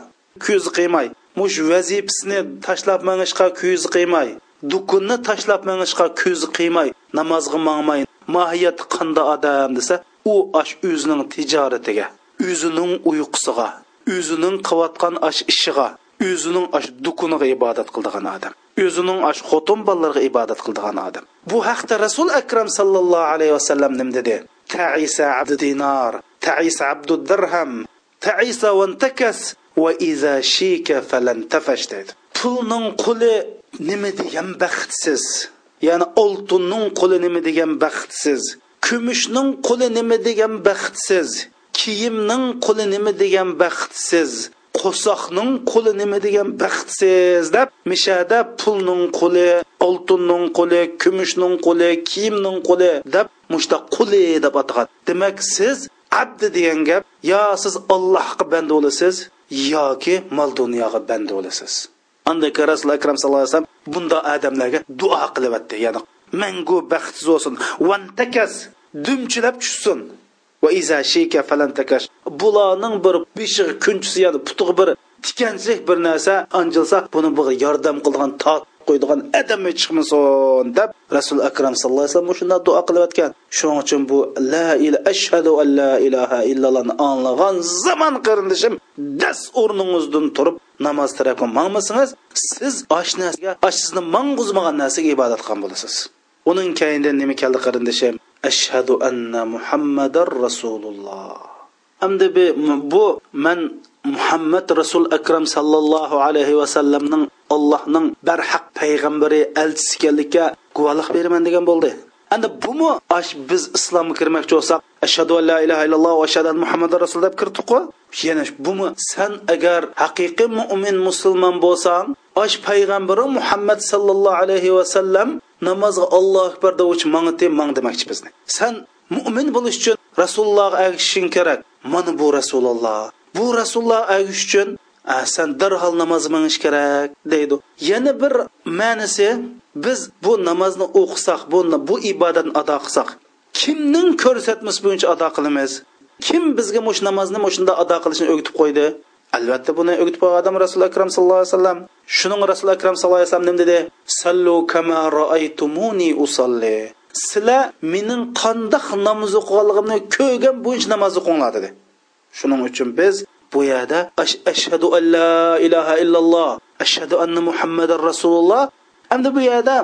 ko'z qiymay mush vazifasini tashlab mangishqa ko'z qiymay dukunni tashlab mangishqa ko'z qiymay namozga mangmay. Mohiyati qanda odam desa u ash o'zining tijoratiga o'zining uyqusiga o'zining qilayotgan ash ishiga o'zining ash dukuniga ibodat qildigan odam o'zining ash xotin bolalariga ibodat qildigan odam. Bu haqda rasul akram sallallohu alayhi vasallam nim dedi dirham taisa vantakas va iza shika falantafash dedi. Pulning quli nima degan baxtsiz? Ya'ni oltinning quli nima degan baxtsiz? Kumushning quli nima degan baxtsiz? Kiyimning quli nima degan baxtsiz? Qo'soqning quli nima degan baxtsiz? Deb mishada pulning quli oltinning quli kumushning quli kiyimning quli deb mushta quli deb atagan. Demak siz abdi degan gap yo siz ollohga banda bo'lasiz yoki mol dunyoga banda bo'lasiz? Anda rasul akram sallallohu alayhi vasallam bunday odamlarga duo qilyapti ya'ni mangu baxtsiz bo'lsin vantakas dumchilab tushsin. Va iza shika falantakash bularning bir beshig'i kunchisi yani putig'i bir tikanchik bir narsa anjilsa buni bu yordam qilgan tot qo'ydigan adami chiqmasin deb rasul akram sallallohu alayhi vasallam shunday duo qilayotgan. Shuning uchun bu la ila ashhadu an la ilaha illallohni anglagan zamon qarindishim das o'rningizdan turib namoz tarafga mangmasangiz siz oshnasiga sizni mang'uzmagan narsaga ibodat qilgan bo'lasiz. Uning keyindan nima keldi qarindishim ashhadu anna muhammadar rasululloh. Endi bu man muhammad rasul akram sallallohu alayhi vasallamning allohning barhaq payg'ambari elchisi ekanligiga guvohlik beraman degan bo'ldi. Endi bumi ash biz islomga kirmoqchi bo'lsak ashhadu an la ilaha illalloh va ashhadu anna muhammadar rasul deb kirdikku yana bumi san agar haqiqiy mo'min musulmon bo'lsang ash payg'ambari muhammad sallallohu alayhi vasallam namozga allohu akbar devuchi mangti mang demoqchi bizni. San mo'min bo'lish uchun rasulullohga agishishing kerak. Mana bu rasululloh. Bu rasululloh agish uchun san darhol namoz mangish kerak deydi. Yana bir ma'nisi biz bu namozni o'qisak bu bu ibodatni ado qilsak kimning ko'rsatmasi bo'yicha ado qilamiz? Kim bizga mush namozni mushunda ado qilishni o'rgatib qo'ydi? Albatta buni o'rgatib qo'ygan odam rasuli akram sallallohu alayhi vasallam. Shuning rasuli akram sallallohu alayhi vasallam nima dedi? Sallu kama roaytumuni usolli sizlar mening qandoq namoz o'qiganligimni ko'rgan bo'yicha namoz o'qinglar dedi. Shuning uchun biz bu yerda ashhadu an la ilaha illalloh ashhadu anna muhammadar rasululloh. Endi bu yerda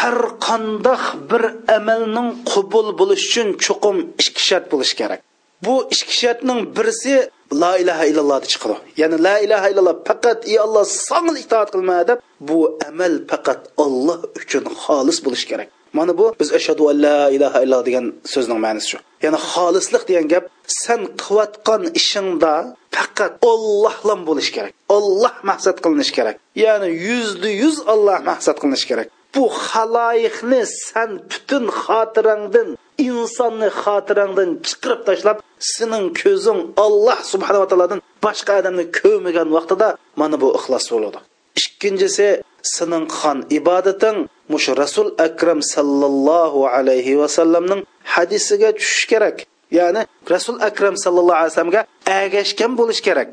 har qandoq bir amalning qabul bo'lishi uchun chuqum ikki shart bo'lishi kerak. Bu ikki shartning birisi la ilaha illalloh chiqadi. Ya'ni la ilaha illalloh faqat ey alloh sanga itoat qilma deb bu amal faqat olloh uchun xolis bo'lishi kerak. Mana bu biz ashadu an la ilaha illalloh degan so'zning ma'nosi shu. Ya'ni xolislik degan gap san qilayotgan ishingda faqat ollohlan bo'lish kerak. Olloh maqsad qilinishi kerak. Ya'ni yuzda yuz olloh maqsad qilinishi kerak. Bu haloyiqni san butun xotirangdan insonni xotirangdan chiqirib tashlab sening ko'zing olloh subhanava taolodan boshqa odamni ko'rmagan vaqtida mana bu ixlos bo'ladi. Ikkinchisi sening qon ibodating mush rasul akram sallallohu alayhi vasallamning hadisiga tushish kerak. Ya'ni rasul akram sallallohu alayhi vasallamga agashgan bo'lish kerak.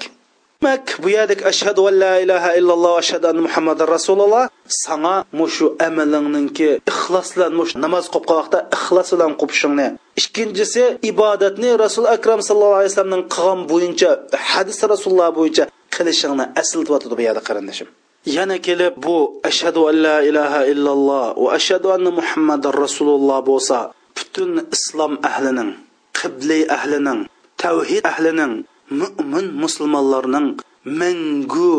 Demak bu yerdek ashhadu an la ilaha illalloh ashhadu anna muhammadar rasululloh. Sanga mushu amalingninki ixlos bilan mush namoz qo'yib vaqtda ixlos bilan qo'pishingni ikkinchisi ibodatni rasul akram sallallohu alayhi vasallamning qilgan bo'yicha hadis rasululloh bo'yicha qilishingni asl deyotdi bu yerda qarindishim. Yana kelib bu ashhadu an la ilaha illalloh va ashhadu anna muhammadar rasululloh bo'lsa butun islom ahlining qibli ahlining tavhid ahlining mo'min musulmonlarning mangu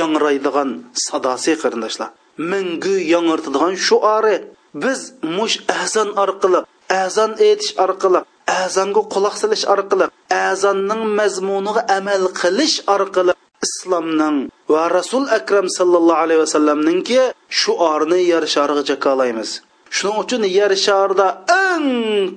yangraydigan sadosi qarindoshlar mangu yangirtadigan shuori biz mush azon orqali azon aytish orqali azonga quloq solish orqali azonning mazmuniga amal qilish orqali islomning va rasul akram sallallohu alayhi vasallamninki shuorini yer shariga jakolaymiz shuning uchun yer sharida eng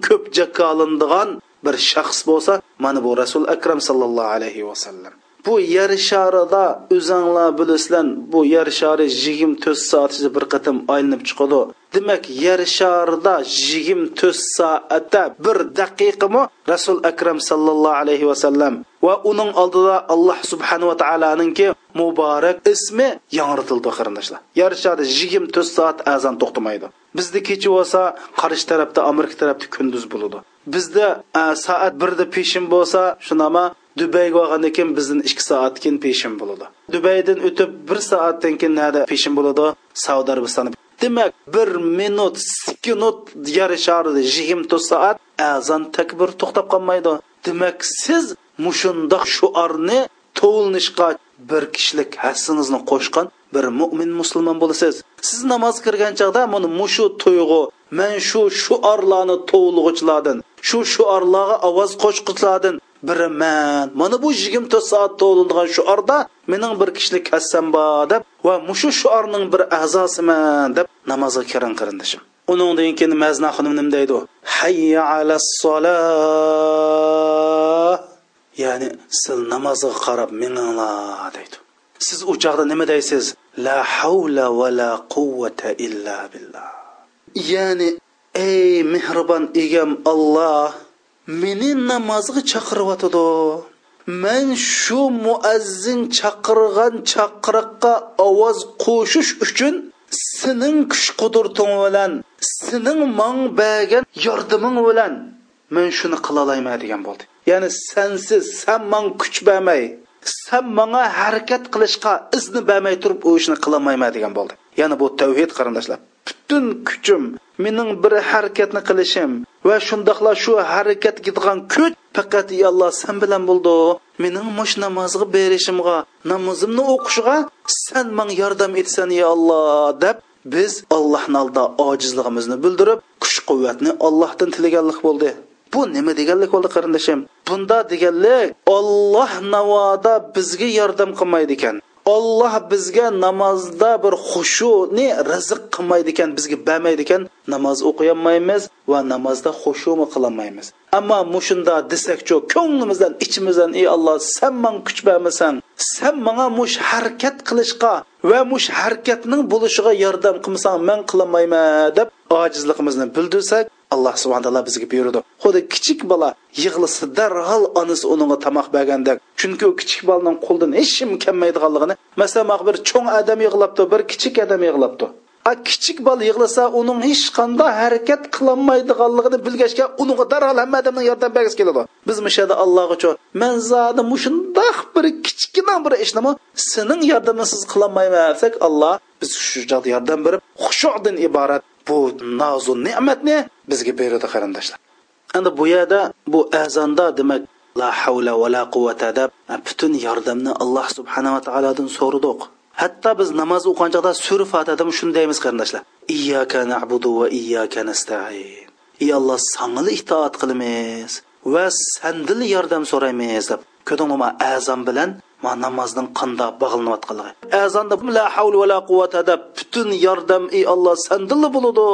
ko'p jakolindigan bir shaxs bo'lsa mana bu rasul akram sallallohu alayhi vasallam. Bu yer sharida o'zinglar bilasizlar bu yer shari yigirma to'rt soat ichida bir qatam aylanib chiqadi. Demak yer sharida yigirma to'rt soatda bir daqiqami rasul akram sallallohu alayhi vasallam va uning oldida alloh subhanava taoloninki muborak ismi yangritildi qarindoshlar. Yer sharida yigirma to'rt soat azon to'xtamaydi. Bizda kecha bo'lsa qarshi tarafda amerika tarafda kunduz bo'ladi. Bizda e, soat birda peshin bo'lsa shunama dubayga borgandan keyin bizdan ikki soat keyin peshin bo'ladi. Dubaydan o'tib bir soatdan keyin nada peshin bo'ladi? Saudiya arabistoni. Demak bir minut sekund yer sharida yigirma to'rt soat azon takbir to'xtab qolmaydi. Demak siz mushundoq shuarni to'lnishqa bir kishilik hassingizni qo'shgan bir mo'min musulmon bo'lasiz. Siz namoz kirgan chog'da mana mushu tuyg'u man shu shuorlarni to'lg'uchilardan shu shuorlarga ovoz qo'shquchilardan biri man. Mana bu yigirma to'rt soat to'lingan shuorda mening bir kishilik kassam bor deb va mushu shuorning bir a'zosiman deb namozga kiring qarindishim uningdan keyin mazna xonim nima deydi hayya ala solah ya'ni siz namozga qarab mininglar deydi. Siz u chog'da nima deysiz? La havla va la quvvata illa billah. Ya'ni ey mehribon egam olloh meni namozga chaqiryotidi men shu muazzin chaqirgan chaqiriqqa ovoz qo'shish uchun sening kuch qudrating bilan sening mang bergan yordaming bilan men shuni qila qilolayman degan bo'ldi. Ya'ni sensiz san man kuch bermay san manga harakat qilishga izni bermay turib u ishni qilolmayman degan bo'ldi. Ya'ni bu tavhid qarindoshlar. Butun kuchim mening bir harakatni qilishim va shundoqla shu harakat ketgan kuch faqat ey alloh san bilan bo'ldi mening mush namozga berishimga namozimni o'qishga san manga yordam etsan ey alloh deb biz allohni oldida ojizligimizni bildirib kuch quvvatni ollohdan tilaganlik bo'ldi. Bu nima deganlik bo'ldi qarindoshim bunda deganlik olloh navoda bizga yordam qilmaydi ekan. Olloh bizga namozda bir xushuni rizq qilmaydi ekan bizga bermaydi ekan namoz o'qiyolmaymiz va namozda xushumi qilolmaymiz ammo mushunda desakchu ko'nglimizdan ichimizdan ey alloh san man kuch bermisan san manga mush harakat qilishga va mush harakatning bo'lishiga yordam qilmasang man qilolmayman deb ojizligimizni bildirsak alloh subhana taolo bizga buyurdi. Xuddi kichik bola yig'lasa darhol onasi unga tomoq bergandek chunki u kichik bolaning qo'lidan hech kim kelmaydiganligini masalan bir cho'ng odam yig'labdi bir kichik odam yig'labdi. A kichik bola yig'lasa uning hech qanday harakat qilolmaydiganligini bilgachga unga darhol hamma odamning yordam bergisi keladi. Biz mishada allohga cho man zodi mushundoq bir kichkina bir ishnimi sening yordamingsiz qilolmayman desak alloh biz shu joyda yordam berib xushudan iborat bu nozu ne'matni bizga beradi qarindoshlar. Endi bu yerda bu azonda demak la havla va la quvvata deb butun yordamni alloh subhanava taolodan so'radik hatto biz namoz o'qigan chog'da sura fatihada shundaymiz qarindoshlar. Iyyaka na'budu va iyyaka nasta'in. Ey alloh sanga itoat qilamiz va sandil yordam so'raymiz deb. Ko'rdingmi azon bilan ma namozning qanday bog'lanayotganligi azonda la havl va la quvvata deb butun yordam ey alloh sandilla bo'ladi.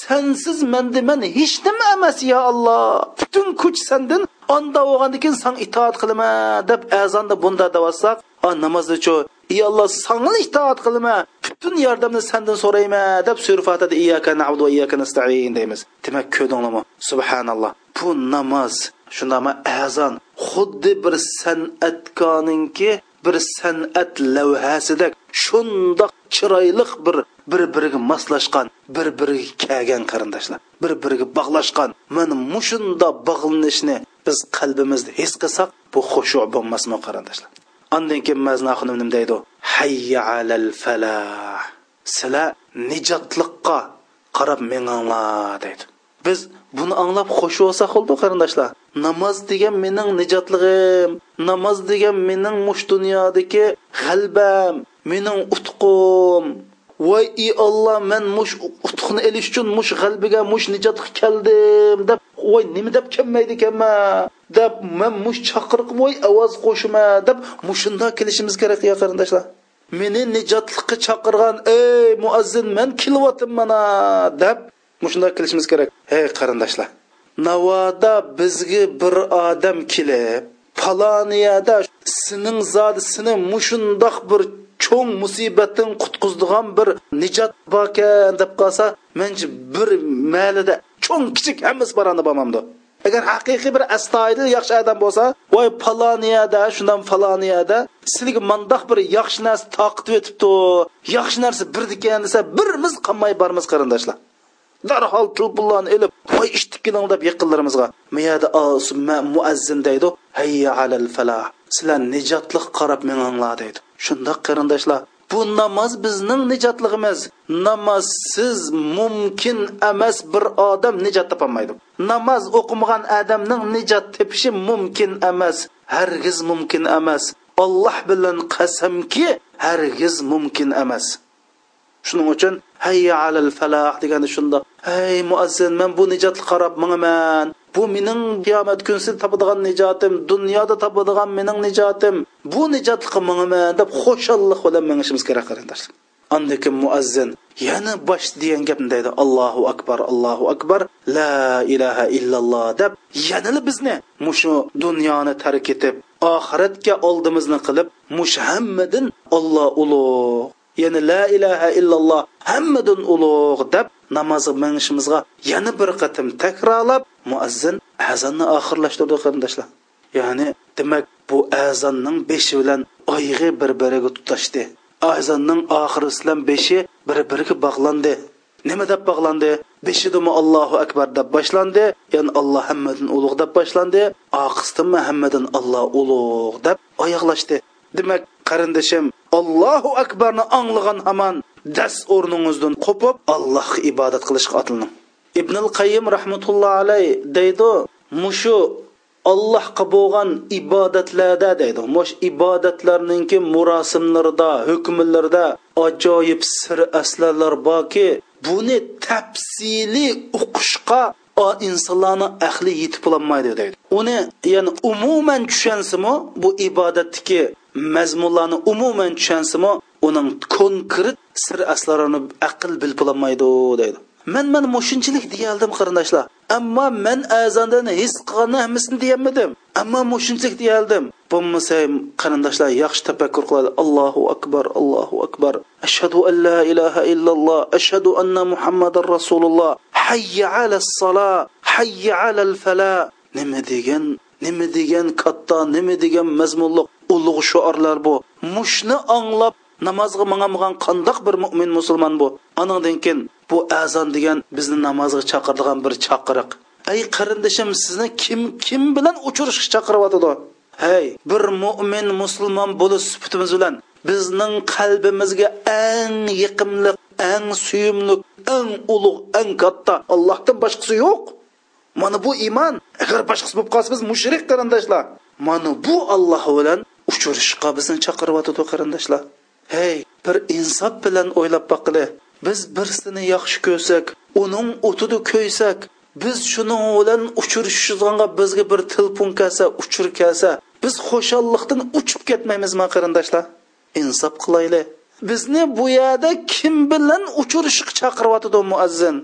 Sensiz menda man hech nima emas ya alloh. Butun kuch sandan onda bo'lgandan keyin san itoat qilma deb azonda bunda deyotsak namozdachu ey alloh sanga itoat qilma butun yordamni sandan so'rayman deb sura fatida iyyaka na'budu va iyyaka nasta'in deymiz. Demak ko'rdinglarmi? Subhanalloh. Bu namoz shundami azon xuddi bir san'atkorninki bir san'at lavhasidek shundoq chiroyli bir bir biriga moslashgan bir biriga kelgan qarindoshlar bir biriga bog'lashgan. Mana mushunda bog'lanishni biz qalbimizda his qilsak bu xushu bo'lmasmi qarindoshlar? Andan keyin maznaxonim nima deydi hayya alal falah. Sizlar nijotliqqa qarab menganglar deydi. Biz buni anglab xush bo'lsak bo'ldi qarindoshlar? Namoz degan mening nijotligim namoz degan mening mush dunyodagi g'albam mening utqum. Voy i olloh man mush utqni elish uchun mush g'albiga mush nijotga keldim deb voy nima deb kelmaydi ekanman deb man mush chaqiriq voy ovoz qo'shma deb mushunda kelishimiz kerak ya qarindoshlar. Meni nijotlikqa chaqirgan ey muazzin man kelyapman mana deb mushunda kelishimiz kerak hey qarindoshlar. Navoda bizga bir odam kelib paloniyada sening zodi seni mushundoq bir cho'ng musibatdan qutqizdigan bir nijot borkan deb qolsa manchi bir malida cho'ng kichik hammasi borani bo'lmamdi agar haqiqiy bir astoydil yaxshi odam bo'lsa voy paloniyada shundan faloniyada sizga mandoq bir yaxshi narsa toqitib o'tibdi yaxshi narsa birdikan desa birimiz qolmay bormiz qarindoshlar. Darhol tilpullarni ilib voy ishitib keling deb yaqinlarimizga miyada muazzin deydi. Hayya alal falah. Sizlar nijotliq qarab minglar deydi. Shundoq qarindoshlar bu namoz bizning nijotligimiz namozsiz mumkin emas bir odam nijot topolmaydi. Namoz o'qimagan odamning nijot tepishi mumkin emas hargiz mumkin emas. Olloh bilan qasamki hargiz mumkin emas. Shuning uchun hayya alal falah degani shundoq hey muazzin men bu nijotga qarab mingaman bu mening qiyomat kunsida topadigan nijotim dunyoda topadigan mening nijotim. Bu nijotga mingaman deb xo'shallik bilan mengishimiz kerak qarindoshlar. Andan muazzin yana bosh degan gapni deydi? Allohu akbar allohu akbar la ilaha illalloh deb yanali bizni mushu dunyoni tark etib oxiratga oldimizni qilib mush hammadin olloh ulug' ya'ni la ilaha illalloh hammadan ulug' deb namozga minishimizga yana bir qatim takrorlab muazzin azonni oxirlashtirdi qarindoshlar. Ya'ni demak bu azonning beshi bilan oyig'i bir biriga tutashdi. Azonning oxiri bilan beshi bir biriga bog'landi. Nima deb bog'landi? Beshidimi allohu akbar deb boshlandi ya'ni alloh hammadan ulug' deb boshlandi oqisdimi hammadan alloh ulug' deb oyoqlashdi. Demak qarindoshim allohu akbarni anglagan hamon das o'rningizdan qo'pib allohga ibodat qilishga otilning ibnul qayyim rahmatulloh alay deydi mushu allohga bo'lgan ibodatlarda deydi mush ibodatlarninki murosimlarda hukmlarda ajoyib sir aslarlar borki buni tafsiliy o'qishga insonlarni ahli yetib bo'lolmaydi deydi. Uni ya'ni umuman tushansimi bu ibodatniki mazmunlarni umuman tushansimi uning konkret sir aslarini aql bilib bo'lolmaydi deydi. Man mana mushunchalik deyoldim qarindoshlar. Ammo man azondan his qilgan hammasini deyolmadim. Ammo mushunchalik deyoldim. Bo'lmasa qarindoshlar yaxshi tafakkur qiladi. Allohu akbar allohu akbar. Ashhadu an la ilaha illalloh. Ashhadu anna muhammadar rasululloh. Hayya ala sala hayya ala fala nima degan nima degan katta nima degan mazmunliq ulug' shuorlar bu. Mushni anglab namozga mangamagan qandoq bir mo'min musulmon bu. Anandan keyin bu azon degan bizni namozga chaqiradigan bir chaqiriq. Ey qarindoshim sizni kim kim bilan uchrashishga chaqiryotidi hey bir mo'min musulmon bo'lish sifatimiz bilan bizning qalbimizga eng yiqimli eng suyumli eng ulug' eng katta allohdan boshqasi yo'q. Mana bu iymon agar boshqasi bo'lib qolsa biz mushrik qarindoshlar. Mana bu alloh bilan uchrashishga bizni chaqiryotidi qarindoshlar. Hey bir insof bilan o'ylab boqili biz birsini yaxshi ko'rsak uning o'tida ko'ysak biz shuning bilan uchrashishganga bizga bir telefon kelsa uchur kelsa biz xushalliqdan uchib ketmaymizmi qarindoshlar. Insof qilayli bizni bu yerda kim bilan uchrashishga chaqiryotidi muazzin?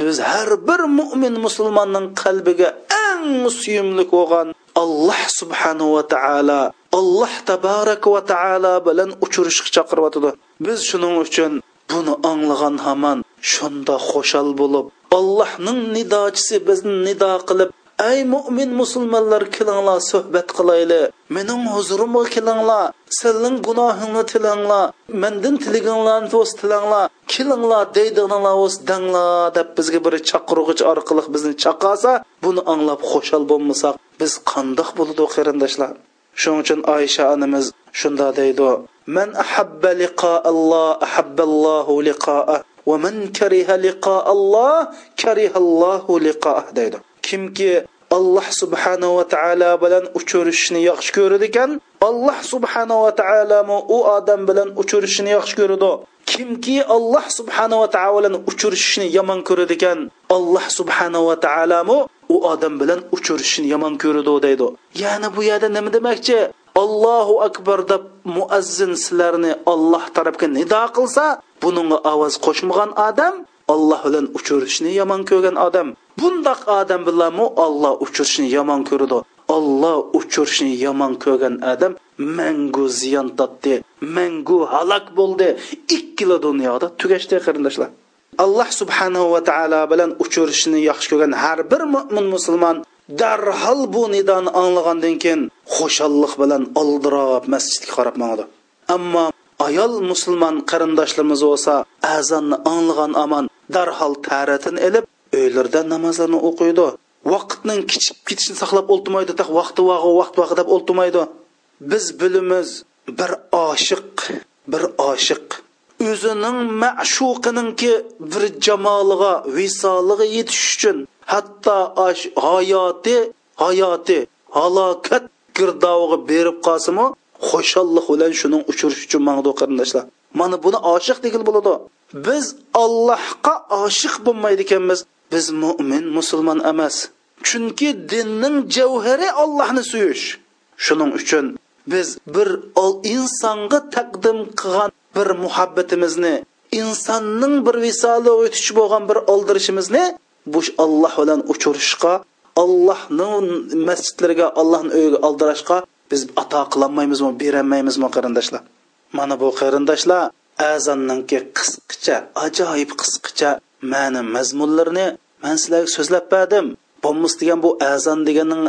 Biz har bir mo'min musulmonning qalbiga eng suyimli bo'lgan alloh subhanahu va taolo alloh tabarak va taolo bilan uchrashishga chaqiryotidi biz shuning uchun buni anglagan hamon shunda xo'shal bo'lib allohning nidochisi bizni nido qilib ey mo'min musulmonlar kelinglar suhbat qilayli mening huzurimga kelinglar. Sizning gunohingni tilanglar. Mendan tilaganlarni o'z tilanglar. Kelinglar deydiganlar o'z danglar deb bizga bir chaqirg'ich orqali bizni chaqasa buni anglab xo'shal bo'lmasak biz qandoq bo'ladi qarindoshlar. Shuning uchun oysha onamiz shunda deydi. Man ahabba liqa alloh ahabballohu liqa'ah va man kariha liqa alloh karihallohu liqa'ah deydi. Kimki alloh subhanahu va taolo bilan uchrashishni yaxshi ko'radi ekan alloh subhanahu va taolo u odam bilan uchrashishni yaxshi ko'radi. Kimki alloh subhanahu va taolo bilan uchrashishni yomon ko'radi ekan alloh subhanahu va taolo u odam bilan uchrashishni yomon ko'radi deydi. Ya'ni bu yerda nima demoqchi? Allohu akbar deb muazzin sizlarni olloh tarafga nido qilsa buningga ovoz qo'shmagan odam olloh bilan uchrashishni yomon ko'rgan odam. Bundoq odam bilanmi olloh uchrashishni yomon ko'radi. Olloh uchrashishni yomon ko'rgan odam mangu ziyon totdi mangu halok bo'ldi. Ikkila dunyoda tugashdi qarindoshlar. Alloh subhanahu va taolo bilan uchrashishni yaxshi ko'rgan har bir mo'min musulmon darhol bu nidoni anglagandan keyin xushalliq bilan oldirab masjidga qarab mangdi ammo ayol musulmon qarindoshlarimiz bo'lsa azonni anglagan omon darhol taratini ilib uylarda namozlarni o'qiydi. Vaqtning kichib ketishini saqlab o'ltirmaydi ta vaqti vaqi vaqt vaqi deb o'ltirmaydi. Biz bilimiz bir oshiq bir oshiq. O'zining ma'shuqininki bir jamoliga visoliga yetish uchun hatto hayoti hayoti halokat girdoviga berib qolsimi? Xo'shallik bilan shuning uchirish uchun mangdu qarindoshlar. Mana buni oshiq degil bo'ladi. Biz allohga oshiq bo'lmaydi ekanmiz. Biz mo'min musulmon emas. Chunki dinning javhari ollohni suyish. Shuning uchun biz bir insonga taqdim qilgan bir muhabbatimizni insonning bir visoli o'tishi bo'lgan bir oldirishimizni bu olloh bilan uchirishga allohning masjidlariga ollohni uyiga oldirashga biz ato qilolmaymizmi berolmaymizmi qarindoshlar? Mana bu qarindoshlar azonninki qisqacha ajoyib qisqacha ma'ni mazmunlarini man sizlarga so'zlab berdim. Bo'lmas degan bu azon deganning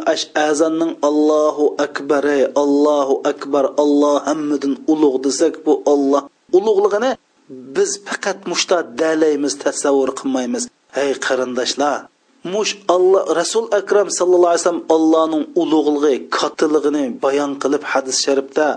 azonning allohu akbar allohu akbar olloh hammidin ulug' desak bu olloh ulug'lig'ini biz faqat mushta dalaymiz tasavvur qilmaymiz. Ey qarindoshlar mush alloh rasul akram sallallohu alayhi vasallam allohning ulug'lig'i kattiligini bayon qilib hadis sharifda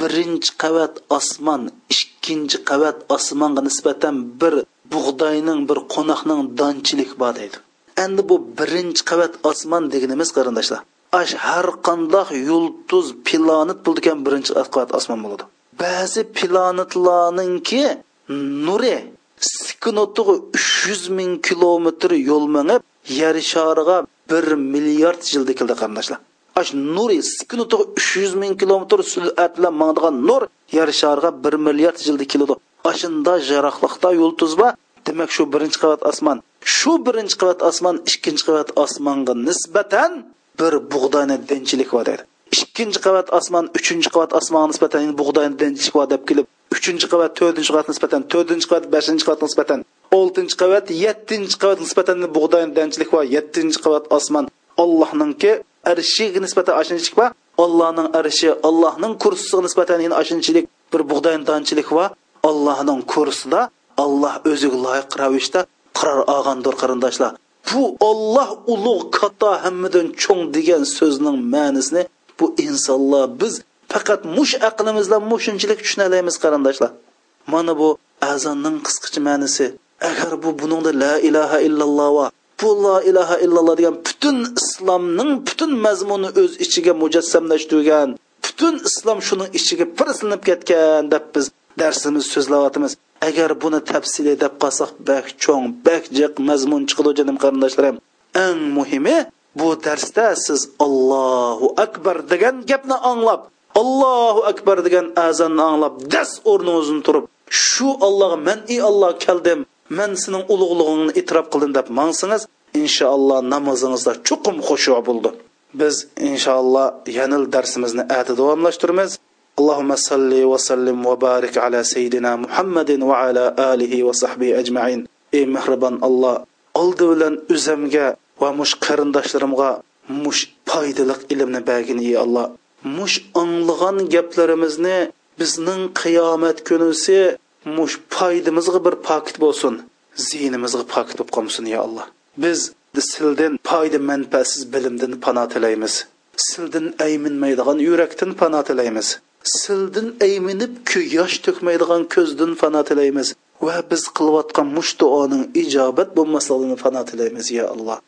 birinchi qavat osmon ikkinchi qavat osmonga nisbatan bir bug'doyning bir qo'noqning donchilik bor deydi. Endi bu birinchi qavat osmon deganimiz qarindoshlar ash har qandoq yulduz planet bo'ldigan birinchi qavat osmon bo'ladi. Ba'zi planetlarninki nuri sekundiga uch yuz ming kilometr yo'l minib yer shariga bir milliard yilda keldi qarindoshlar. Ash nuri sekundiga uch yuz ming kilometr surat bilan mangdigan nur yer shariga bir milliard yilda keladi ashunda jaraqliqda yulduz bor demak shu birinchi qavat osmon. Shu birinchi qavat osmon ikkinchi qavat osmonga nisbatan bir bug'doyni denchilik bor deydi. Ikkinchi qavat osmon uchinchi qavat osmonga nisbatan bug'doyni denchilik bor deb kelib uchinchi qavat to'rtinchi qavat nisbatan to'rtinchi qavat beshinchi qavat nisbatan oltinchi qavat yettinchi qavat nisbatan bug'doyni danchilik va yettinchi qavat osmon. Allohninki arshiga nisbatan oshinchilik va allohning arshi allohning kursisiga nisbatan oshinchilik bir bug'doyni danchilik va allohning kursida alloh o'ziga loyiq ravishda qaror olgandir qarindoshlar. Bu olloh ulug' katta hammadan cho'ng degan so'zning ma'nisini bu insonlar biz faqat mush aqlimizdan mushunchalik tushuna olamiz qarindoshlar. Mana bu azonning qisqacha ma'nisi agar bu buningda la ilaha illalloh va bu la ilaha illalloh degan butun islomning butun mazmuni o'z ichiga mujassamlashtirgan butun islom shuning ichiga pirsilinib ketgan deb biz darsimiz so'zlayotimiz agar buni tafsili deb qolsak bak cho'ng bak jiq mazmun chiqadi jonim qarindoshlarim. Eng muhimi bu darsda siz allohu akbar degan gapni anglab allohu akbar degan azonni anglab das o'rningizdan turib shu allohga man ey alloh keldim man sening ulug'lig'ingni e'tirof qildim deb mangsangiz inshaalloh namozingizda chuqum xushu bo'ldi biz inshaalloh yanil darsimizni ati davomlashtiramiz اللهم صل وسلم وبارك على سيدنا محمد وعلى آله وصحبه أجمعين ey mehribon alloh oldi bilan o'zimga va mush qarindoshlarimga mush foydali ilmni bergin ey alloh mush anglagan gaplarimizni bizning qiyomat kunisi mush foydamizga bir paket bo'lsin ziynimizga paket bo'lib qolmasin yo alloh biz sildin foyda manfaatsiz bilimdan pano tilaymiz. Sildin ayminmaydigan yurakdan pano tilaymiz. Sildin ayminib yosh to'kmaydigan ko'zdan pano tilaymiz. Va biz qilayotgan mush duoning ijobat bo'lmasligini pano tilaymiz yo alloh